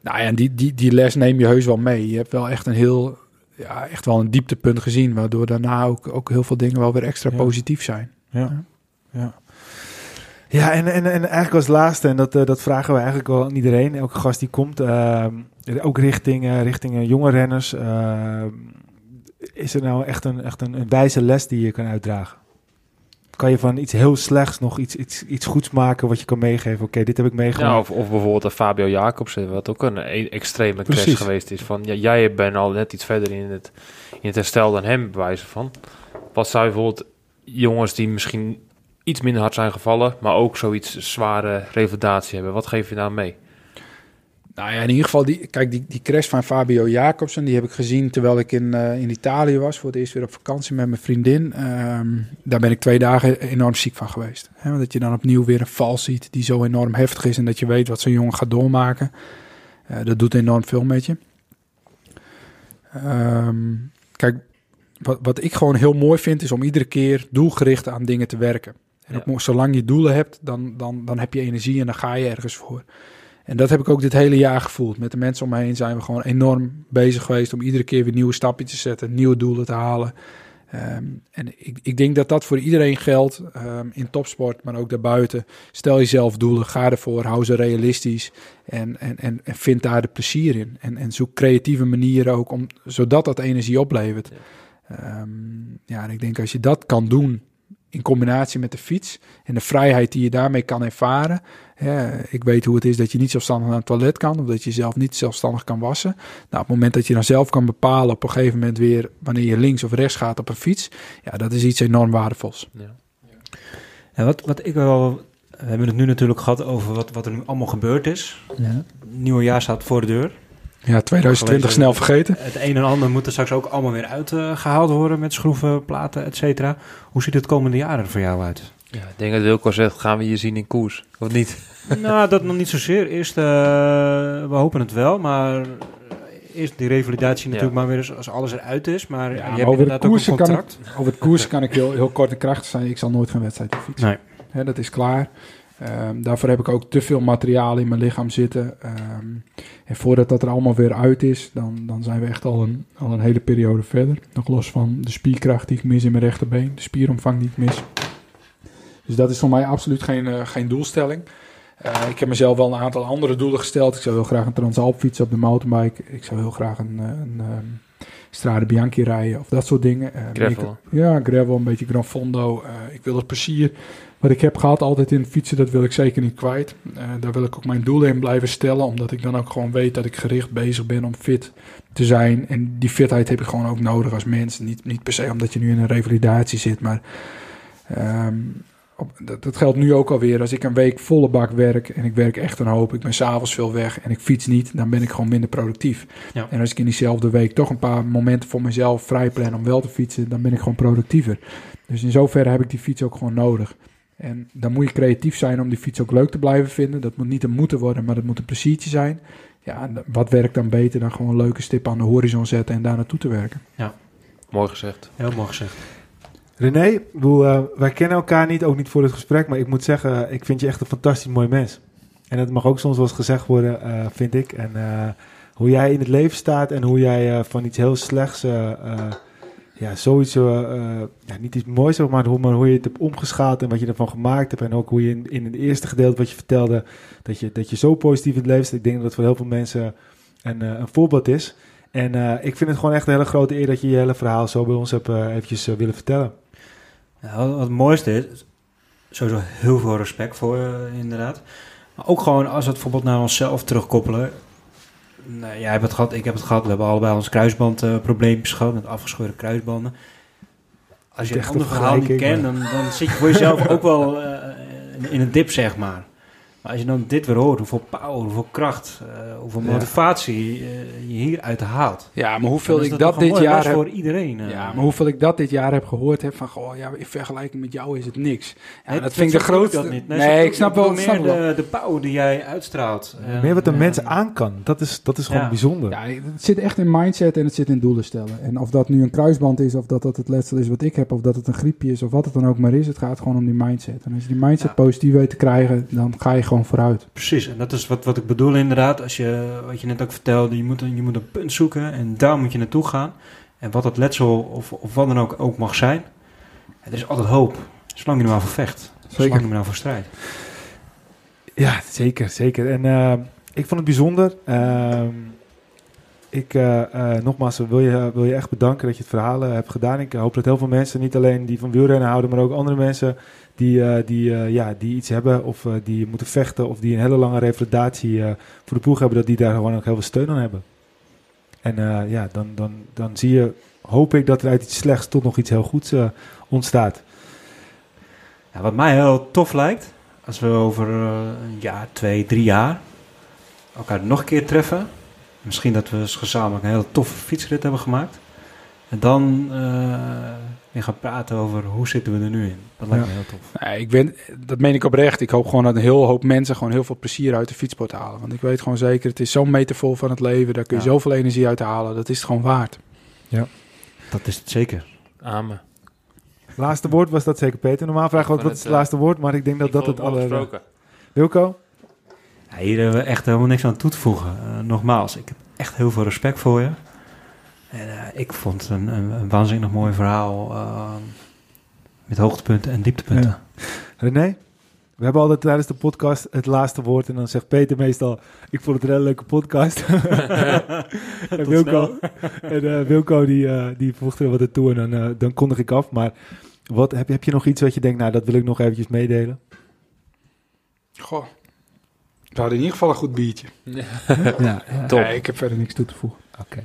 Speaker 4: nou ja, en die, die, die les neem je heus wel mee. Je hebt wel echt een heel ja, echt wel een dieptepunt gezien. Waardoor daarna ook, ook heel veel dingen wel weer extra positief zijn.
Speaker 1: Ja, ja. ja. en, en, en eigenlijk als laatste, en dat, dat vragen we eigenlijk wel aan iedereen, elke gast die komt, uh, ook richting, richting jonge renners. Is er nou echt, een, echt een, een wijze les die je kan uitdragen? kan je van iets heel slechts nog iets, iets, iets goeds maken wat je kan meegeven. Oké, dit heb ik meegemaakt.
Speaker 3: Ja, of, of bijvoorbeeld een Fabio Jacobsen, wat ook een, een extreme Precies. crash geweest is. Van, ja, jij bent al net iets verder in het, in het herstel dan hem, bewijzen van. Wat zou je bijvoorbeeld jongens die misschien iets minder hard zijn gevallen, maar ook zoiets zware revalidatie hebben, wat geef je nou mee?
Speaker 4: Nou ja, in ieder geval, die, kijk, die, die crash van Fabio Jacobsen, die heb ik gezien terwijl ik in, uh, in Italië was. Voor het eerst weer op vakantie met mijn vriendin. Um, daar ben ik twee dagen enorm ziek van geweest. Want dat je dan opnieuw weer een val ziet die zo enorm heftig is. En dat je weet wat zo'n jongen gaat doormaken. Uh, dat doet enorm veel met je. Um, kijk, wat, wat ik gewoon heel mooi vind, is om iedere keer doelgericht aan dingen te werken. En ook, zolang je doelen hebt, dan, dan, dan heb je energie en dan ga je ergens voor. En dat heb ik ook dit hele jaar gevoeld. Met de mensen om me heen zijn we gewoon enorm bezig geweest om iedere keer weer nieuwe stapjes te zetten, nieuwe doelen te halen. Um, en ik, ik, denk dat dat voor iedereen geldt um, in topsport, maar ook daarbuiten. Stel jezelf doelen, ga ervoor, hou ze realistisch en, en, en, en vind daar de plezier in. En, en zoek creatieve manieren ook, om, zodat dat energie oplevert. Ja. Um, ja, en ik denk als je dat kan doen in combinatie met de fiets en de vrijheid die je daarmee kan ervaren. ik weet hoe het is dat je niet zelfstandig naar het toilet kan, of dat je zelf niet zelfstandig kan wassen. Nou, op het moment dat je dan zelf kan bepalen op een gegeven moment weer wanneer je links of rechts gaat op een fiets, ja, dat is iets enorm waardevols. Ja.
Speaker 2: En wat, wat ik wel. We hebben het nu natuurlijk gehad over wat, wat er nu allemaal gebeurd is. Ja. nieuwe jaar staat voor de deur.
Speaker 4: Ja, 2020 snel vergeten.
Speaker 2: Het een en ander moet er straks ook allemaal weer uitgehaald worden met schroeven, platen, et cetera. Hoe ziet het komende jaren voor jou uit?
Speaker 3: Ja, ik denk dat Wilco zegt, gaan we hier zien in koers, of niet?
Speaker 2: Nou, dat nog niet zozeer. Eerst, uh, we hopen het wel, maar eerst die revalidatie natuurlijk maar weer eens als alles eruit is. Maar ja, je hebt over
Speaker 4: het koersen Kan ik, over het koersen kan ik heel, heel kort en krachtig zijn. Ik zal nooit van wedstrijd fietsen. Nee. dat is klaar. Um, daarvoor heb ik ook te veel materiaal in mijn lichaam zitten. Um, en voordat dat er allemaal weer uit is, dan, dan zijn we echt al een, al een hele periode verder. Nog los van de spierkracht die ik mis in mijn rechterbeen, de spieromvang die ik mis. Dus dat is voor mij absoluut geen, uh, geen doelstelling. Uh, ik heb mezelf wel een aantal andere doelen gesteld. Ik zou heel graag een Transalp fietsen op de mountainbike. Ik zou heel graag een, eh, een, een Strade Bianchi rijden of dat soort dingen.
Speaker 3: gravel.
Speaker 4: Ik, ja, gravel, een beetje Gran Fondo. ik wil het plezier wat ik heb gehad altijd in fietsen, dat wil ik zeker niet kwijt. Uh, daar wil ik ook mijn doelen in blijven stellen, omdat ik dan ook gewoon weet dat ik gericht bezig ben om fit te zijn. En die fitheid heb ik gewoon ook nodig als mens. Niet, niet per se omdat je nu in een revalidatie zit, maar um, op, dat, dat, geldt nu ook alweer. Als ik een week volle bak werk en ik werk echt een hoop, ik ben s'avonds veel weg en ik fiets niet, dan ben ik gewoon minder productief. Ja. En als ik in diezelfde week toch een paar momenten voor mezelf vrij plan om wel te fietsen, dan ben ik gewoon productiever. Dus in zoverre heb ik die fiets ook gewoon nodig. En dan moet je creatief zijn om die fiets ook leuk te blijven vinden. Dat moet niet een moeten worden, maar dat moet een pleziertje zijn. Ja, wat werkt dan beter dan gewoon leuke stippen aan de horizon zetten en daar naartoe te werken?
Speaker 3: Ja, mooi gezegd.
Speaker 2: Heel mooi gezegd.
Speaker 1: René, uh, wij kennen elkaar niet, ook niet voor het gesprek, maar ik moet zeggen, ik vind je echt een fantastisch mooi mens. En dat mag ook soms wel eens gezegd worden, uh, vind ik. En uh, hoe jij in het leven staat en hoe jij van iets heel slechts ja, sowieso uh, ja, niet iets moois, maar hoe, maar hoe je het hebt omgeschaald en wat je ervan gemaakt hebt. En ook hoe je in, in het eerste gedeelte wat je vertelde, dat je, dat je zo positief in het leven Ik denk dat het voor heel veel mensen een, uh, een voorbeeld is. En uh, ik vind het gewoon echt een hele grote eer dat je je hele verhaal zo bij ons hebt eventjes willen vertellen.
Speaker 2: Ja, wat, wat het mooiste is, sowieso heel veel respect voor inderdaad. Maar ook gewoon als we het bijvoorbeeld naar onszelf terugkoppelen. Nou, jij hebt het gehad, ik heb het gehad. We hebben allebei ons kruisbandprobleempjes uh, gehad met afgescheurde kruisbanden. Als je het andere verhaal niet kent, dan, dan zit je voor jezelf ook wel uh, in een dip, zeg maar. Maar als je dan dit weer hoort, hoeveel power, hoeveel kracht, uh, hoeveel motivatie uh, je hieruit haalt.
Speaker 4: Ja, maar hoeveel ik dat, dit jaar heb...
Speaker 2: voor iedereen.
Speaker 4: Uh, ja, maar hoeveel ik dat dit jaar heb gehoord heb van, goh, ja, in vergelijking met jou is het niks. Ja, nee, dat vind ik de grootste...
Speaker 2: Nee, nee ik snap wel, meer snap de, de power die jij uitstraalt.
Speaker 1: meer wat een mens aan kan, dat is, dat is gewoon ja. bijzonder.
Speaker 4: Ja, het zit echt in mindset en het zit in doelen stellen. En of dat nu een kruisband is, of dat dat het letsel is wat ik heb, of dat het een griepje is, of wat het dan ook maar is, het gaat gewoon om die mindset. En als je die mindset positief weet te krijgen, dan ga je gewoon vooruit.
Speaker 2: Precies, en dat is wat, wat ik bedoel inderdaad. Als je, wat je net ook vertelde, je moet, een, je moet een punt zoeken en daar moet je naartoe gaan. En wat dat letsel of, of wat dan ook, ook mag zijn, er is altijd hoop. Zolang je er maar voor vecht. Zolang je er maar voor strijdt.
Speaker 1: Ja, zeker, zeker. En uh, ik vond het bijzonder. Uh, ik, uh, nogmaals, wil je, wil je echt bedanken dat je het verhaal hebt gedaan. Ik hoop dat heel veel mensen, niet alleen die van wielrennen houden, maar ook andere mensen die, uh, die, uh, ja, die iets hebben of uh, die moeten vechten of die een hele lange revalidatie voor de ploeg hebben, dat die daar gewoon ook heel veel steun aan hebben. En ja, dan, dan, dan zie je, hoop ik dat er uit iets slechts tot nog iets heel goeds ontstaat.
Speaker 2: Ja, wat mij heel tof lijkt, als we over een jaar, twee, drie jaar elkaar nog een keer treffen. Misschien dat we gezamenlijk een hele toffe fietsrit hebben gemaakt. En dan en gaan praten over hoe zitten we er nu in. Dat lijkt me heel tof.
Speaker 4: Nee, ik ben, dat meen ik oprecht. Ik hoop gewoon dat een heel hoop mensen gewoon heel veel plezier uit de fietsport halen. Want ik weet gewoon zeker, het is zo'n meter van het leven. Daar kun je zoveel energie uit halen. Dat is het gewoon waard.
Speaker 2: Ja, dat is het zeker.
Speaker 3: Amen.
Speaker 1: Laatste woord was dat zeker Peter. Normaal vragen we ook wat is het laatste woord, maar ik denk dat dat het alle... Wilco?
Speaker 2: Ja, hier hebben we echt helemaal niks aan toe te voegen. Uh, nogmaals, ik heb echt heel veel respect voor je. En uh, ik vond het een, een, een, waanzinnig mooi verhaal. Uh, met hoogtepunten en dieptepunten. Ja.
Speaker 1: René, we hebben altijd tijdens de podcast het laatste woord. En dan zegt Peter meestal: Ik vond het een hele leuke podcast. en Wilco, en, uh, Wilco die, die voegt er wat aan toe. En dan, dan kondig ik af. Maar wat, heb, heb je nog iets wat je denkt: Nou, dat wil ik nog eventjes meedelen?
Speaker 4: Goh. We hadden in ieder geval een goed biertje. ja,
Speaker 1: ja,
Speaker 4: top. Nee, ik heb verder niks toe te voegen.
Speaker 1: Oké.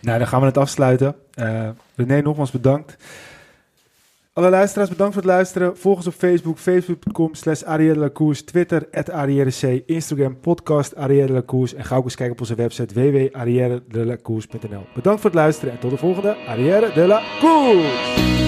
Speaker 1: Nou, dan gaan we het afsluiten. Uh, René, nogmaals bedankt. Alle luisteraars, bedankt voor het luisteren. Volg ons op Facebook, facebook.com slash Twitter, at Instagram, podcast Koers. En ga ook eens kijken op onze website www.arrièredelacours.nl. Bedankt voor het luisteren en tot de volgende Arrière de la Koers!